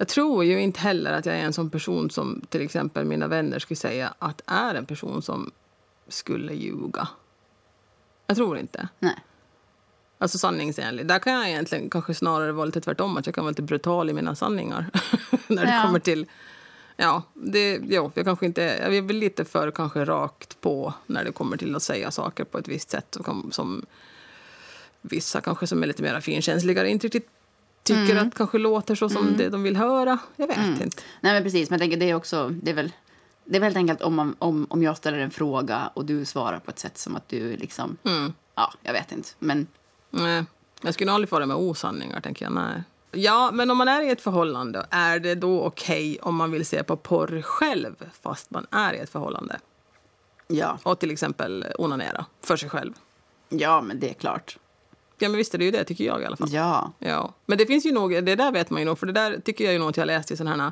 Jag tror ju inte heller att jag är en sån person som till exempel mina vänner skulle säga att är en person som skulle ljuga. Jag tror inte. Nej. Alltså sanningsenlig. Där kan jag egentligen kanske snarare vara lite tvärtom. Att jag kan vara lite brutal i mina sanningar. När det Ja. kommer till Ja, det, jo, jag kanske inte jag är väl lite för kanske rakt på när det kommer till att säga saker på ett visst sätt som, som vissa kanske som är lite mer finkänsligare inte riktigt tycker att kanske låter så som det de vill höra. Jag vet inte. Nej, men precis. Men jag tänker, det är också... Det är väl, det är väldigt enkelt om, man, om, om jag ställer en fråga och du svarar på ett sätt som att du liksom... Ja, jag vet inte. Men Nej, jag skulle aldrig fara med osanningar, tänker jag. Nej. Ja, men om man är i ett förhållande, är det då okej om man vill se på porr själv fast man är i ett förhållande? ja, Och till exempel onanera för sig själv? ja, men det är klart. Ja, men visst är det ju det, tycker jag i alla fall. Ja. Ja. Men det finns ju nog, det där vet man ju nog, för det där tycker jag ju nog att jag läst i sådana här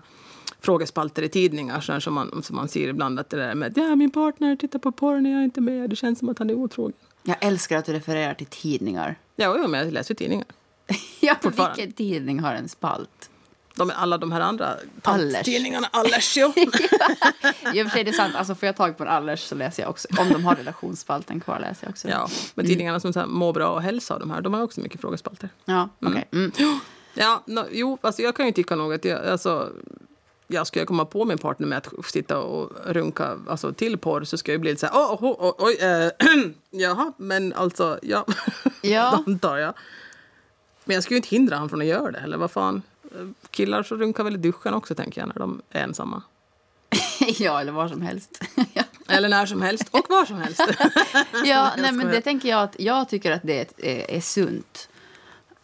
frågespalter i tidningar så här som, man, som man ser ibland att det där med ja, min partner tittar på porr när jag inte är med, det känns som att han är otrogen. Jag älskar att du refererar till tidningar. Ja, jo, men jag läser ju tidningar. Ja, vilken tidning har en spalt? De, alla de här andra tidningarna, Allers, jo. I och för sig är det sant. Alltså, får jag tag på en Allers så läser jag också. Om de har relationsspalten kvar läser jag också. Ja, men tidningarna som så här, Må bra och hälsa de här, de har också mycket frågespalter. Ja, okej. Mm. Ja, no, jo, alltså jag kan ju tycka nog att jag, alltså, jag jag komma på min partner med att sitta och runka alltså, till porr så ska jag bli lite så här, oh, oh, oh, oj, eh, jaha, men alltså, ja, Ja. antar jag. Men jag skulle ju inte hindra honom från att göra det, eller vad fan. Killar så runkar väl i duschen också, tänker jag, när de är ensamma. ja, eller vad som helst. Eller när som helst, och var som helst. ja, nej, men det tänker jag att jag tycker att det är, är sunt.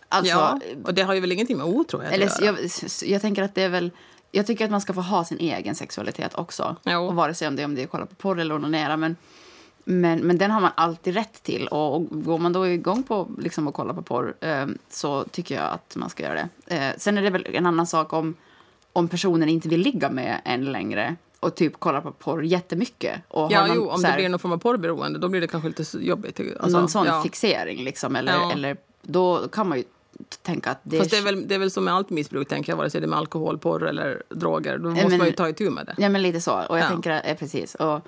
Alltså, ja, och det har ju väl ingenting med otrohet eller, att göra. jag, jag tänker att det är väl... Jag tycker att man ska få ha sin egen sexualitet också. Jo. Och vare sig om det om det är kolla på porr eller onanera. Men, men, men den har man alltid rätt till. Och, och går man då igång på liksom, att kolla på porr eh, så tycker jag att man ska göra det. Eh, sen är det väl en annan sak om, om personen inte vill ligga med en längre och typ kolla på porr jättemycket. Och Ja, någon jo, om så det här- blir någon form av porrberoende då blir det kanske lite så jobbigt. Alltså, någon sån ja. fixering liksom. Eller, Ja. eller, då kan man ju tänka att det Fast det är, väl, det är väl som med allt missbruk, tänker jag, vare sig det är med alkohol, porr eller droger. Då måste men- man ju ta itu med det. Ja, men lite så. Och jag Ja. tänker, att- eh, precis. Och,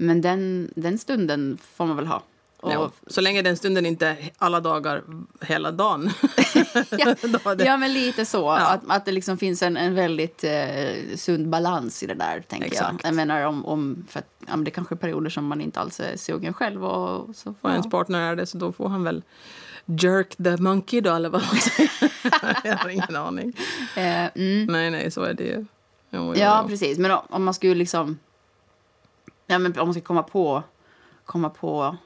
men den, den stunden får man väl ha. Och, Ja. Så länge den stunden inte är alla dagar, hela dagen. ja, är ja, men lite så. Ja. Att, att det liksom finns en, en väldigt eh, sund balans i det där, tänker Exakt. jag. Jag menar, om, om, för att, ja, det kanske är perioder som man inte alls är sugen själv. Och, så Och får ens partner är det, så då får han väl jerk the monkey då, eller vad man säger. jag har ingen aning. eh, mm. Nej, nej, så är det ju. Jo, jo, Ja, precis. Men om, om man skulle liksom... Ja, men om man ska komma på... Komma på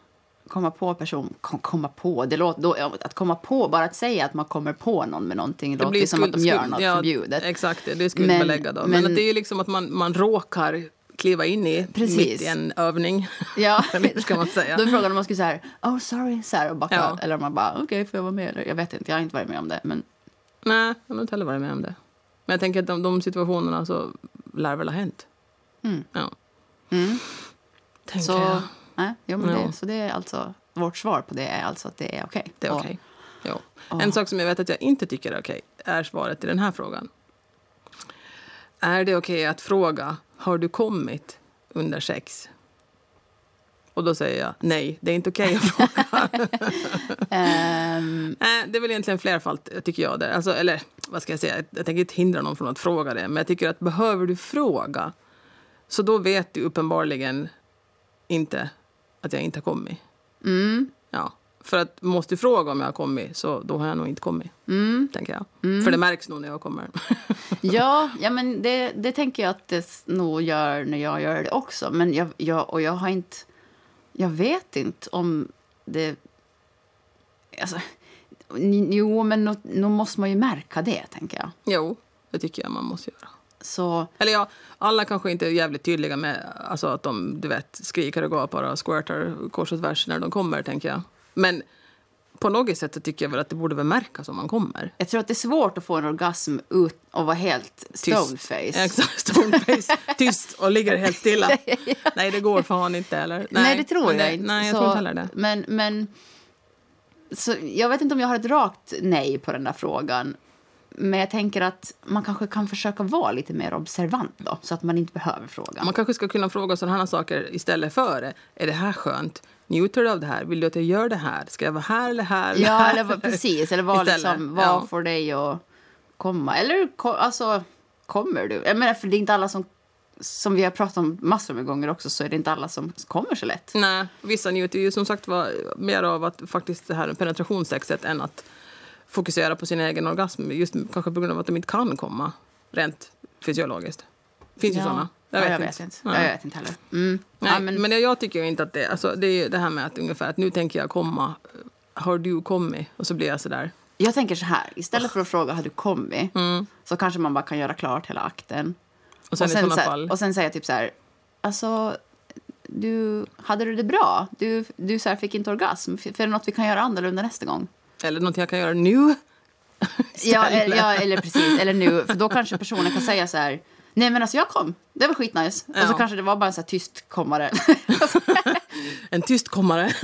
komma på person, kom, komma på, det låter, då, att komma på, bara att säga att man kommer på någon med någonting, det låter ju som att de skuld- gör skuld- något ja, förbjudet. Exakt, det, är skuldbelägga då. Men, men- att det är ju liksom att man, man råkar kliva in i Precis. mitt i en övning. Ja, ska man säga? Då om man skulle säga oh sorry, så här, och backa, Ja. eller om man bara okej, får jag vara med? Eller, jag vet inte, jag har inte varit med om det. Men Nej, jag har inte heller varit med om det. Men jag tänker att de, de situationerna så lär väl ha hänt. Mm. Ja. Mm, Tänker så, jag. nej, jo, men Ja. det, så det är alltså, vårt svar på det är alltså att det är okej. Det är Och- okej. Jo. och- En sak som jag vet att jag inte tycker är okej är svaret i den här frågan. Är det okej att fråga har du kommit under sex? Och då säger jag nej, det är inte okej att fråga. Nej, det är väl egentligen flerfalt, tycker jag. Där. Alltså, eller vad ska jag säga, jag tänker inte hindra någon från att fråga det. Men jag tycker att behöver du fråga, så då vet du uppenbarligen inte att jag inte har kommit. mm, Ja. För att måste du fråga om jag har kommit, så då har jag nog inte kommit. mm. Tänker jag. För det märks nog när jag kommer. Ja, ja men det, det tänker jag att det nog gör när jag gör det också. Men jag, jag, och jag har inte... Jag vet inte om det... Alltså, jo, men nog, nog måste man ju märka det, tänker jag. jo, det tycker jag man måste göra. Så, Eller ja, alla kanske inte är jävligt tydliga med alltså att de du vet, skriker och gapar och squirtar kors och tvärs när de kommer, tänker jag. Men på något sätt så tycker jag väl att det borde väl märkas om man kommer. jag tror att det är svårt att få en orgasm ut och vara helt stoneface. Exakt, stoneface. Tyst och ligger helt stilla. Nej, det går fan inte. Eller? Nej, det tror jag inte. Nej, jag så, tror inte heller det. Men, men så jag vet inte om jag har ett rakt nej på den där frågan. Men jag tänker att man kanske kan försöka vara lite mer observant då, så att man inte behöver fråga. Man kanske ska kunna fråga sådana saker istället för Är det här skönt? Njuter du av det här? Vill du att jag gör det här? Ska jag vara här eller här? Ja, här? eller precis. Eller vad, liksom, ja. får dig att komma? Eller alltså, kommer du? Jag menar, för det är inte alla som som vi har pratat om massor med gånger också så är det inte alla som kommer så lätt. Nej, vissa njuter ju som sagt var mer av att faktiskt det här penetrationssexet än att fokusera på sin egen orgasm. Just kanske på grund av att de inte kan komma rent fysiologiskt. Finns ju Ja. sådana. Jag vet, jag vet inte. Nej. Jag vet inte heller. Mm. Nej, Ja, men... men, jag, tycker ju inte att det... Alltså, det är ju det här med att ungefär att nu tänker jag komma. Har du kommit? Och så blir jag sådär. jag tänker så här, istället för att fråga har du kommit så kanske man bara kan göra klart hela akten. Mm. Och sen, och, sen, så här- och sen säga typ så här, alltså, du, hade du det bra? Du, du så här, fick inte orgasm. För är det något vi kan göra annorlunda nästa gång? Eller något jag kan göra nu. Ja, eller, ja, eller precis. Eller nu. För då kanske personen kan säga så här, nej men alltså jag kom. Det var skitnice. Och så Ja. kanske det var bara en så här tyst kommare. En tyst kommare.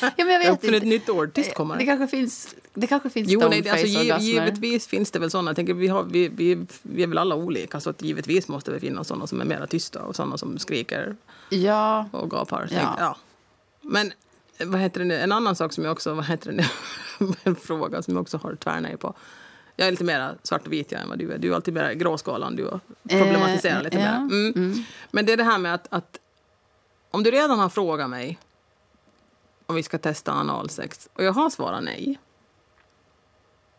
ja, men jag Jag vet ett inte. nytt ord. Tyst kommare. Det kanske finns, det kanske finns Jo, nej, det- alltså, giv, givetvis finns det väl såna. Jag tänker, vi, har, vi, vi, vi är väl alla olika, så att givetvis måste det finnas såna som är mer tysta och såna som skriker Ja, och gapar. Ja. Ja. Men vad heter det nu? en annan sak som jag också, vad heter det nu? en fråga som jag också har tvärnej på. Jag är lite mer svart och vit jag än vad du är. Du är alltid mer gråskalan, du problematiserar Eh, lite ja, mer. Mm. Men det är det här med att, att om du redan har frågat mig om vi ska testa analsex och jag har svarat nej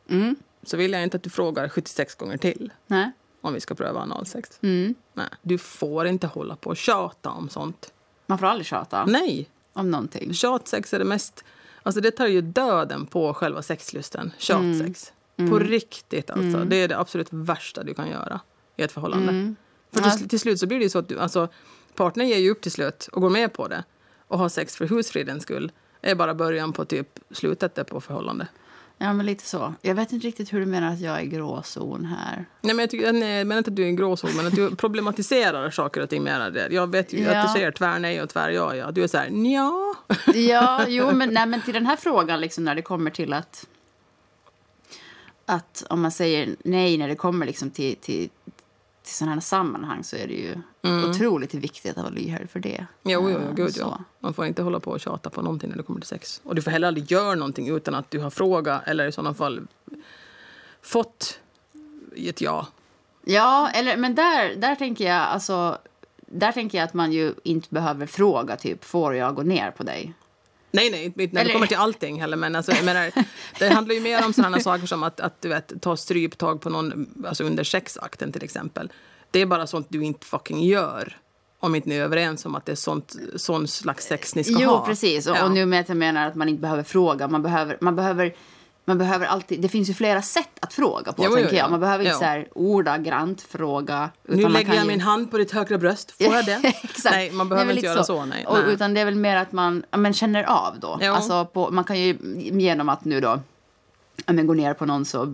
Mm. så vill jag inte att du frågar 76 gånger till nej. om vi ska pröva analsex. Mm. Nej, du får inte hålla på och tjata om sånt. Man får aldrig tjata Nej, om någonting. tjatsex är det mest... Alltså det tar ju döden på själva sexlusten. Tjatsex. På riktigt alltså. Det är det absolut värsta du kan göra i ett förhållande. Mm. För till, till slut så blir det så att du, alltså, partnern ger ju upp till slut och går med på det. Och har sex för husfridens skull är bara början på typ slutet på förhållande. Ja, men lite så. Jag vet inte riktigt hur du menar att jag är gråzon här. Nej, men jag, tycker, nej, jag menar inte att du är en gråzon, men att du problematiserar saker och ting mer. där. Jag vet ju Ja. att du säger tvär nej och tvär ja. ja. Du är så här, nja. Ja, jo, men, nej, men till den här frågan, liksom, när det kommer till att... Att om man säger nej när det kommer liksom till, till, till sådana här sammanhang så är det ju otroligt viktigt att vara lyhörd för det. Jo, jo, Eh, jo gud så. ja. Man får inte hålla på och tjata på någonting när det kommer till sex. Och du får heller aldrig göra någonting utan att du har frågat eller i sådana fall fått ett ja. Ja, eller, men där, där tänker jag alltså... Där tänker jag att man ju inte behöver fråga typ, får jag gå ner på dig? Nej, nej, när det Eller- kommer till allting heller. Men alltså, jag menar, det handlar ju mer om sådana saker som att, att du vet, ta stryptag på någon alltså under sexakten till exempel. Det är bara sånt du inte fucking gör. Om inte ni är överens om att det är sånt, sån slags sex ni ska jo, ha. precis. Och, Ja. och nu med att jag menar att man inte behöver fråga. Man behöver, man behöver, man behöver alltid... Det finns ju flera sätt att fråga på, Jo, tänker jo. jag. Man behöver inte Jo. så här ordagrant fråga. Nu utan man lägger kan jag ju- min hand på ditt högra bröst. Får jag det? Exakt. Nej, man behöver inte göra så. nej. Och, nej. utan det är väl mer att man ja, men känner av då. Alltså på, man kan ju genom att nu då men gå ner på någon så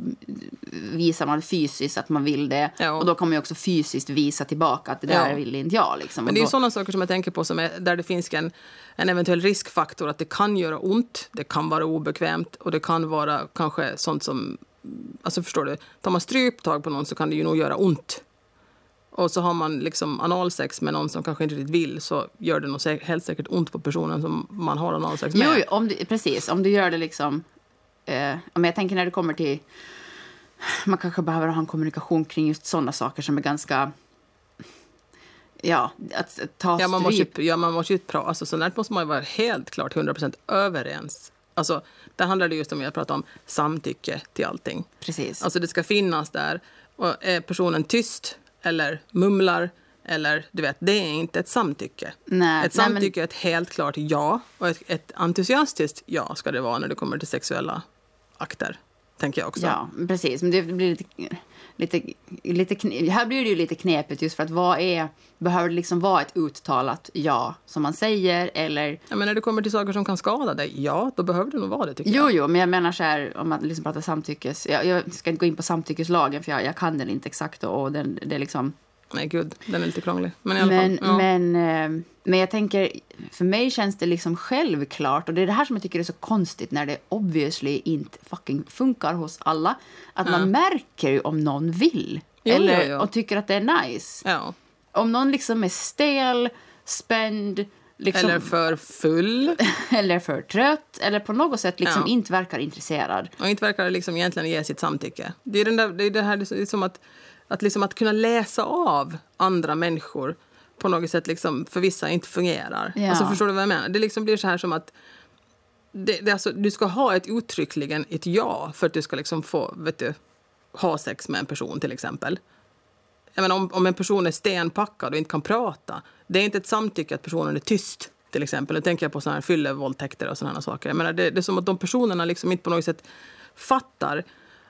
visar man fysiskt att man vill det. Jo. Och då kommer man ju också fysiskt visa tillbaka att det där Jo. vill inte jag. Liksom. Men det är ju då- sådana saker som jag tänker på som är, där det finns en, en eventuell riskfaktor att det kan göra ont, det kan vara obekvämt och det kan vara kanske sånt som... Alltså förstår du? Tar man stryptag på någon så kan det ju nog göra ont. Och så har man liksom analsex med någon som kanske inte riktigt vill så gör det nog helt säkert ont på personen som man har analsex med. Jo, om du, precis. Om du gör det liksom... Eh, men jag tänker när det kommer till... Man kanske behöver ha en kommunikation kring just sådana saker som är ganska... Ja, att ta Ja, man måste, stryp. ju- ja, man måste ju prata. Alltså, så där måste man vara helt klart 100% överens. Alltså, där handlar det just om, jag pratar om samtycke till allting. Precis. Alltså det ska finnas där. Och är personen tyst eller mumlar eller du vet, det är inte ett samtycke. Nej, ett nej, men- samtycke är ett helt klart ja och ett, ett entusiastiskt ja ska det vara när det kommer till sexuella akter. Tänker jag också. Ja, precis. Men det blir lite... lite, lite kne- här blir det ju lite knepigt just för att vad är... Behöver det liksom vara ett uttalat ja som man säger eller... Ja, men när det kommer till saker som kan skada dig, ja, då behöver det nog vara det tycker Jo, jag. jo, men jag menar så här om man liksom pratar samtyckes... Jag, jag ska inte gå in på samtyckeslagen för jag, jag kan den inte exakt och, och den, det är liksom... Nej, gud, den är lite krånglig. Men i alla Men, fall. Ja. men, eh, men jag tänker, för mig känns det liksom självklart och det är det här som jag tycker är så konstigt när det obviously inte fucking funkar hos alla. Att man märker ju om någon vill. Jo, eller, jo, jo. och tycker att det är nice. ja. Om någon liksom är stel, spänd, liksom, Eller för full. eller för trött eller på något sätt liksom Ja. inte verkar intresserad. Och inte verkar liksom egentligen ge sitt samtycke. Det är, den där, det är det här det är som att Att, liksom att kunna läsa av andra människor på något sätt liksom för vissa inte fungerar. Ja. Alltså, förstår du vad jag menar? Det liksom blir så här som att det, det, alltså, du ska ha ett uttryckligen ett ja för att du ska liksom få vet du, ha sex med en person till exempel. Jag menar, om, om en person är stenpackad och inte kan prata, det är inte ett samtycke att personen är tyst. Till exempel. Nu tänker jag på såna här fyllevåldtäkter och sådana saker. Jag menar, det, det är som att de personerna liksom inte på något sätt fattar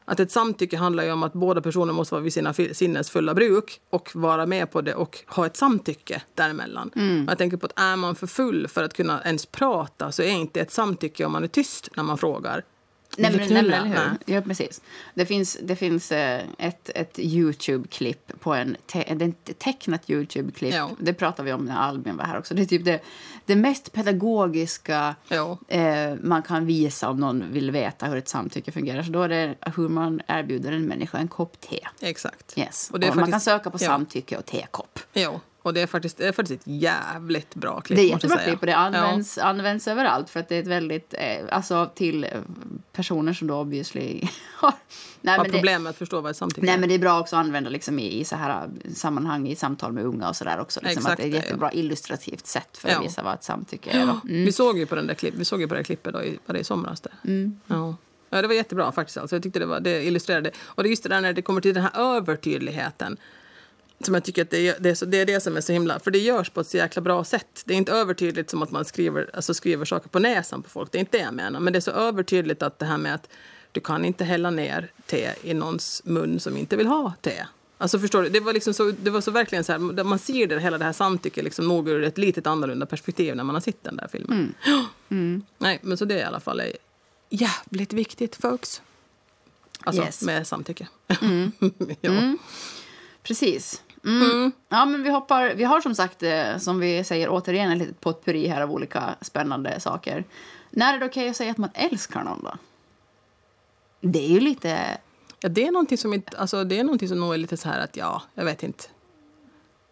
att ett samtycke handlar ju om att båda personer måste vara vid sina sinnes fulla bruk och vara med på det och ha ett samtycke däremellan. Mm. Jag tänker på att är man för full för att kunna ens prata så är inte ett samtycke om man är tyst när man frågar. Nej, men, nej, men, hur? Ja, precis. Det finns, det finns eh, ett, ett Youtube-klipp på en, te, det är ett tecknat Youtube-klipp. Ja. Det pratade vi om när Albin var här också. Det är typ det, det mest pedagogiska Ja. eh, man kan visa om någon vill veta hur ett samtycke fungerar. Så då är det hur man erbjuder en människa en kopp te. Exakt. Yes. Och Och det är Man kan faktiskt- söka på ja. samtycke och tekopp. Ja, och det är faktiskt, det är faktiskt ett jävligt bra klipp. Det är jättebra klipp och det används, används överallt för att det är ett väldigt, eh, alltså till eh, personer som då obviously har... Nej, Ja. Har problem med att förstå vad samtycke Nej, men det är bra också att använda liksom i, i så här äh, sammanhang, i samtal med unga och så där också. Liksom, Exakt att det är ett det, ja. jättebra illustrativt sätt för att Ja. visa vad ett samtycke är. Mm. Vi såg ju på den där klipp, vi såg ju på det där klippet då i, var det i somras. Det. Mm. Ja. ja, det var jättebra faktiskt. Alltså. Jag tyckte det, var, det illustrerade. Och det är just det där när det kommer till den här övertydligheten. Som jag tycker att det är, det, är så, det är det som är så himla... För det görs på ett så jäkla bra sätt. Det är inte övertydligt som att man skriver, alltså skriver saker på näsan på folk. Det är inte det jag menar. Men det är så övertydligt att det här med att du kan inte hälla ner te i någons mun som inte vill ha te. Alltså förstår du? Det var, liksom så, det var så verkligen så här, man ser det, hela det här samtycket liksom nog ur ett litet annorlunda perspektiv när man har sett den där filmen. Nej, men så det i alla fall är jävligt viktigt, folks. Alltså Yes. med samtycke. ja. Precis. Mm. Ja, men vi, hoppar, vi har som sagt, eh, som vi säger återigen, ett litet potpurri här av olika spännande saker. När är det okej att säga att man älskar någon då? Det är ju lite... Ja, det är någonting som inte, alltså det är någonting som nog är lite så här att ja, jag vet inte.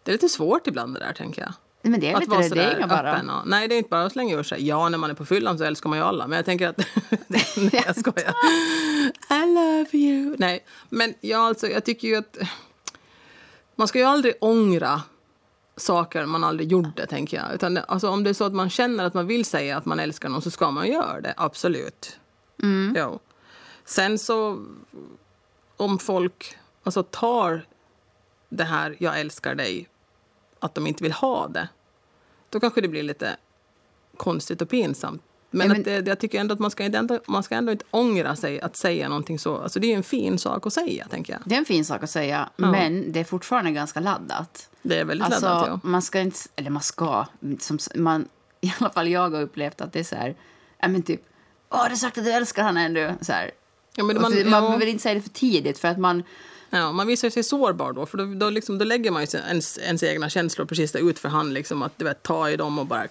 Det är lite svårt ibland det där tänker jag. Men det är att lite vara det, det är bara... öppen. Och, nej, det är inte bara att slänga ur sig. Ja, när man är på fyllan så älskar man ju alla. Men jag tänker att... nej, jag skojar. I love you. Nej, men ja, alltså, jag tycker ju att... Man ska ju aldrig ångra saker man aldrig gjorde, tänker jag. Utan alltså, om det är så att man känner att man vill säga att man älskar någon så ska man göra det, absolut. Mm. Jo. Sen så, om folk alltså, tar det här jag älskar dig, att de inte vill ha det, då kanske det blir lite konstigt och pinsamt. Men, Ja, men- Att jag tycker ändå att man ska, ändå, man ska ändå inte ångra sig att säga någonting så. Alltså, det är ju en fin sak att säga, tänker jag. Det är en fin sak att säga, Ja. men det är fortfarande ganska laddat. Det är väldigt Alltså, laddat, ja. man ska inte... Eller man ska. Som, man, I alla fall jag har upplevt att det är så här... Ja, men typ... Åh, du har sagt att du älskar han ändå. Så här. Ja, men man, man ja, behöver inte säga det för tidigt för att man... ja, man visar sig sårbar då, för då, då, liksom, då lägger man ju ens, ens egna känslor precis där ut för hand, liksom, att du vet, ta i dem och bara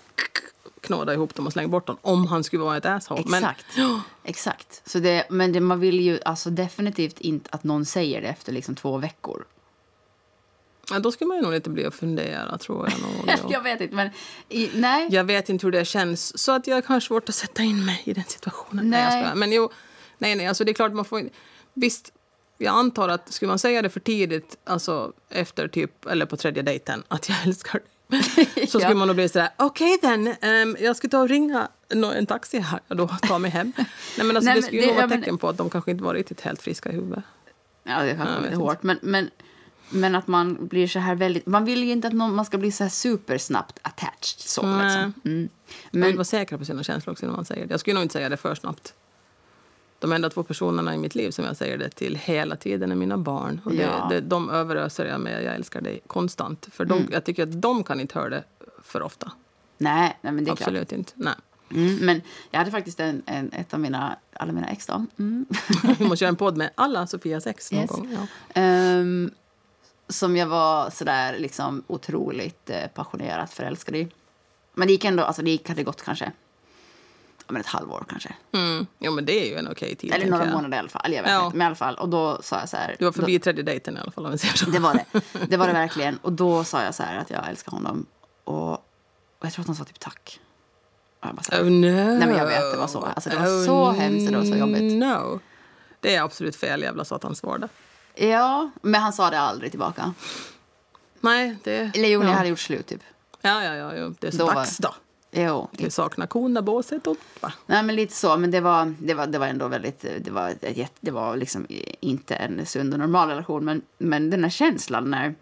knåda ihop dem och slänga bort dem, om han skulle vara ett asshole. Men, Exakt. Exakt. Så det, men det, man vill ju alltså definitivt inte att någon säger det efter liksom två veckor. Ja, då skulle man ju nog lite bli och fundera, tror jag nog. Ja. jag vet inte, men... I, nej. Jag vet inte hur det känns, så att jag har svårt att sätta in mig i den situationen. Nej. jag Nej. skojar. Men jo, nej, nej, alltså det är klart man får... Visst, jag antar att skulle man säga det för tidigt, alltså efter typ, eller på tredje dejten, att jag älskar dig. Så skulle Ja. man nog bli sådär, okej then, ehm, jag ska ta och ringa en taxi här och då ta mig hem. Nej men alltså Nej, det men skulle ju vara ja, men- tecken på att de kanske inte var riktigt helt friska i huvudet. Ja, det kanske vet lite hårt. Men, men, men att man blir så här väldigt... Man vill ju inte att någon, man ska bli så här supersnabbt attached. Så, Nej. liksom. mm. Man vill Men vara säker på sina känslor också när man säger det. Jag skulle nog inte säga det för snabbt. De enda två personerna i mitt liv som jag säger det till hela tiden är mina barn. Och det, Ja. det, de överöser jag med jag älskar dig konstant. För de, jag tycker att de kan inte höra det för ofta. nej, nej, men det är klart. Absolut inte. Nej. Mm, men jag hade faktiskt en, en, ett av mina, alla mina ex då. Mm. Vi måste göra en podd med alla Sofias ex någon Yes. gång. Ja. Ehm, som jag var sådär liksom otroligt eh, passionerat förälskad i. Men det gick ändå, alltså det gick, hade gått kanske men ett halvår kanske. Mm. Jo, men det är ju en okej tid. Eller några jag. månader i alla fall. Jag vet Ja. inte, men i alla fall. Och då sa jag så här. Du var förbi Då, tredje dejten i alla fall. Om vi säger så. det var det. Det var det verkligen. Och då sa jag så här att jag älskar honom. Och, och jag tror att han sa typ tack. Och jag bara så här, Oh no! Nej, men jag vet, det var så. Alltså, det var så hemskt och det var så jobbigt. No. Det är absolut fel jävla satans svar det. Ja, men han sa det aldrig tillbaka. Nej, det... Eller jo, ja. hade gjort slut typ. Ja, ja, ja, ja. det är så Då var- dags då. Jo. Vi saknar korna, båset och... Va? Nej, men lite så. Men det var, det var, det var ändå väldigt... Det var, det var liksom inte en sund och normal relation. Men, men den här känslan när...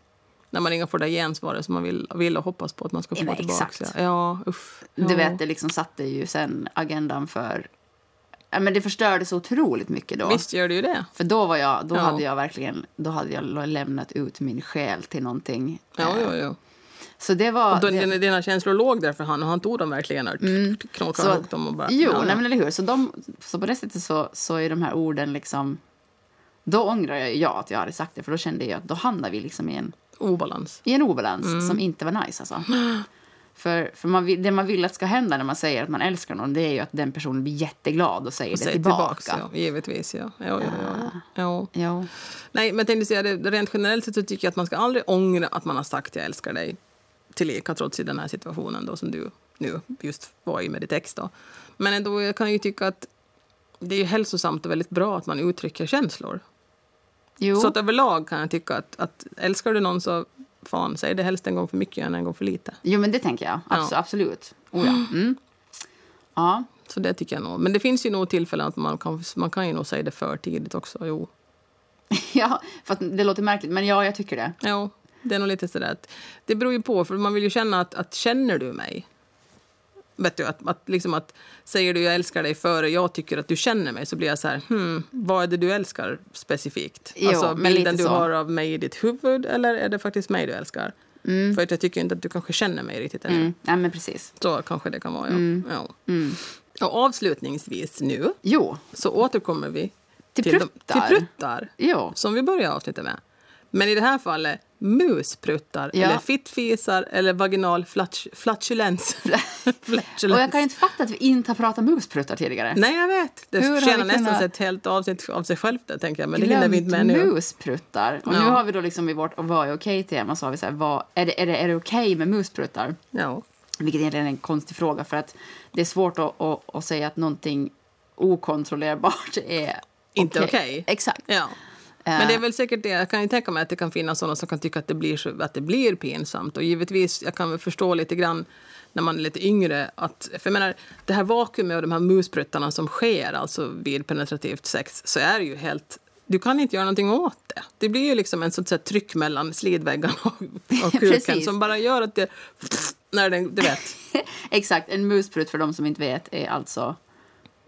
När man ringer får det gensvaret som man vill, vill och hoppas på att man ska få Ja, tillbaka. exakt. Ja, uff. Ja. Du vet, det liksom satte ju sen agendan för... Ja, men det förstörde så otroligt mycket då. Visst gör det ju det. För då var jag, då Ja. hade jag verkligen, då hade jag lämnat ut min själ till någonting. Ja, ja, ja. Så det var... Och då, det, dina, känslor låg där för han och han tog dem verkligen och knåkade Så- ihop dem och bara... Jo, ja, nej, men eller hur. Så, de, så på det sättet så, så är de här orden liksom... Då ångrar jag, jag att jag hade sagt det, för då kände jag att då hamnar vi liksom i en, Obalans. i en obalans Mm. som inte var nice. Alltså. För, för man det man vill att ska hända när man säger att man älskar någon det är ju att den personen blir jätteglad och säger Och det tillbaka. tillbaks, ja, givetvis. Ja. Ja, ja. ja. Jo. Nej, men tänkte säga rent generellt så tycker jag att man ska aldrig ångra att man har sagt jag älskar dig tillika trots i den här situationen då som du nu just var i med ditt ex då. Men ändå jag kan ju tycka att det är ju hälsosamt och väldigt bra att man uttrycker känslor. Jo. Så att överlag kan jag tycka att, att älskar du någon så fan, säg det helst en gång för mycket än en gång för lite. jo, men det tänker jag. Abs- Ja. Absolut. Oh, ja. Mm. ja. Så det tycker jag nog. Men det finns ju nog tillfällen att man kan, man kan ju nog säga det för tidigt också. Jo. ja, för att det låter märkligt, men ja, jag tycker det. Jo, det är nog lite sådär att det beror ju på, för man vill ju känna att, att känner du mig? Vet du, att, att, liksom att säger du jag älskar dig före jag tycker att du känner mig så blir jag så här, hmm, vad är det du älskar specifikt? Jo, alltså bilden du så. har av mig i ditt huvud eller är det faktiskt mig du älskar? För att jag tycker inte att du kanske känner mig riktigt ännu. Mm. Ja, men precis. Så kanske det kan vara, ja. ja. Mm. Och avslutningsvis nu Jo, så återkommer vi Till de- pruttar. till pruttar jo. som vi börjar avsluta med. Men i det här fallet muspruttar, Ja. eller fittfisar eller vaginal flatulens. flatulens. Och jag kan inte fatta att vi inte har pratat muspruttar tidigare. Nej, jag vet. Det Hur förtjänar nästan kunnat- ett helt avsnitt av sig självt där, tänker jag. Men det hinner vi inte med nu. muspruttar. Och Ja. nu har vi då liksom i vårt vad är okej-tema så har vi så här, vad, är det, är det, är det okej med muspruttar? Ja. Vilket egentligen är en konstig fråga för att det är svårt att, att, att säga att någonting okontrollerbart är Inte okej. Exakt. ja. Men det är väl säkert det. Jag kan ju tänka mig att det kan finnas sådana som kan tycka att det blir, så, att det blir pinsamt. Och givetvis, jag kan väl förstå lite grann när man är lite yngre att, för jag menar, det här vakuumet och de här muspruttarna som sker alltså vid penetrativt sex så är det ju helt du kan inte göra någonting åt det. Det blir ju liksom en sånt så här tryck mellan slidväggarna och, och kuken som bara gör att det... När den, du vet. Exakt. En musprutt, för de som inte vet, är alltså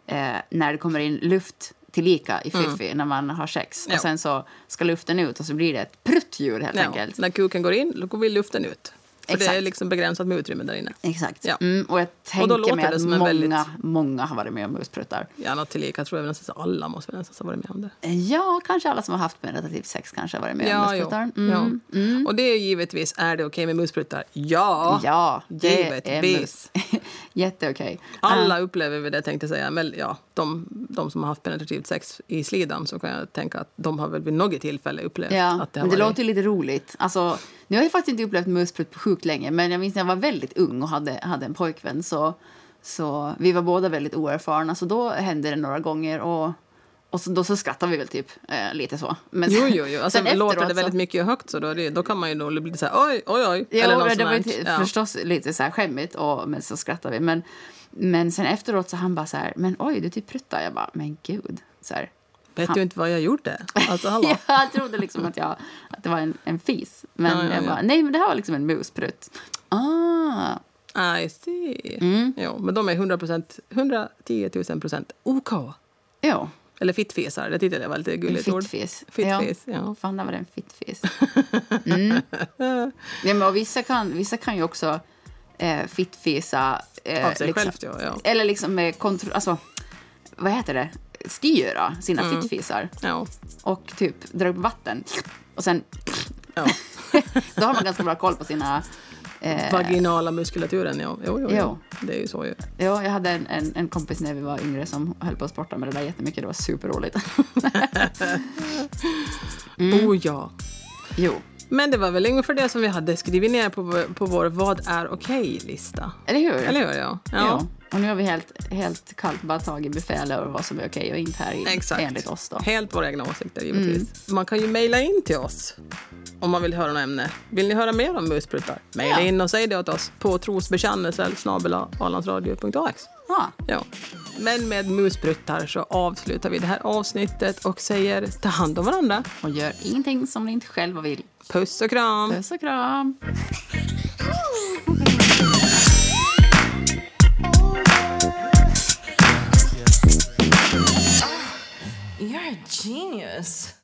eh, när det kommer in luft tillika i fiffi när man har sex. Mm. Ja. Och sen så ska luften ut och så blir det ett pruttljud helt Ja, enkelt. när kuken går in, då går luften ut. För det är Exakt. liksom begränsat med utrymme där inne. Exakt. Ja. Mm, och jag tänker mig att många, väldigt- många har varit med om muspruttar. Ja, något tillika tror jag nästan alla måste väl nästan ha varit med om det. Ja, kanske alla som har haft penetrativt sex kanske har varit med om Ja, jo. muspruttar. Mm. ja. Och det är givetvis, är det okej med muspruttar? Ja! Ja, det är Givetvis. mus. Jätteokej. Alla upplever vi det tänkte jag säga. Men ja, de, de som har haft penetrativt sex i slidan så kan jag tänka att de har väl vid något tillfälle upplevt Ja, att det har men det varit... låter ju lite roligt. Alltså, nu har jag faktiskt inte upplevt musprutt på sjukt länge, men jag minns när jag var väldigt ung och hade, hade en pojkvän så, så vi var båda väldigt oerfarna, så då hände det några gånger och, och så, då så skrattade vi väl typ eh, lite så. Men Jo, sen- jo, jo. Alltså, sen låter det väldigt så- mycket högt så då, det, då kan man ju nog bli så här oj, oj, oj. Jo, eller något det var till- här. ja. förstås lite så här skämmigt, och, men så skrattade vi. Men, men sen efteråt så han bara så här, men oj, du typ pruttar. Jag bara, men gud. Så här. Vet du inte vad jag gjorde? Alltså, hallå. Jag trodde liksom att, jag, att det var en, en fis. Men ja, jag ja. bara, nej men det här var liksom en musprutt. Ah, I see. Mm. Jo, men de är 100 procent, 110 000 procent OK. jo. Eller fittfisar, det tyckte jag var lite gulligt ord. fittfis. Fittfis, ja. ja. Fan, där var det en fittfis. Mm. ja, men och vissa, kan, vissa kan ju också eh, fittfisa... Eh, Av sig liksom, självt, ja. ja. Eller liksom med kontroll... Alltså, vad heter det? Styra sina Mm. fittfisar. ja. Och typ dra upp vatten. Och sen... ja. Då har man ganska bra koll på sina... Eh, Vaginala muskulaturen, ja. Jo, jo, jo. Jo. Det är ju så ju. Ja, jag hade en, en, en kompis när vi var yngre som höll på att sporta med det där jättemycket. Det var superroligt. Oh ja. Jo. Men det var väl ungefär det som vi hade skrivit ner på, vår- på vår Vad är okej-lista. Eller hur? Eller hur? Ja. Ja. Och nu har vi helt, helt kallt bara tagit befäl över vad som är okej och inte här i, Exakt. enligt oss. Då. Helt våra egna åsikter givetvis. Man kan ju mejla in till oss om man vill höra något ämne. Vill ni höra mer om muspruttar? Mejla Ja. in och säg det åt oss på trosbekännelser snabel-a-alandsradio.ax. Ja. Ja. Men med muspruttar så avslutar vi det här avsnittet och säger ta hand om varandra. Och gör ingenting som ni inte själva vill. Puss och kram! Puss och kram! You're a genius.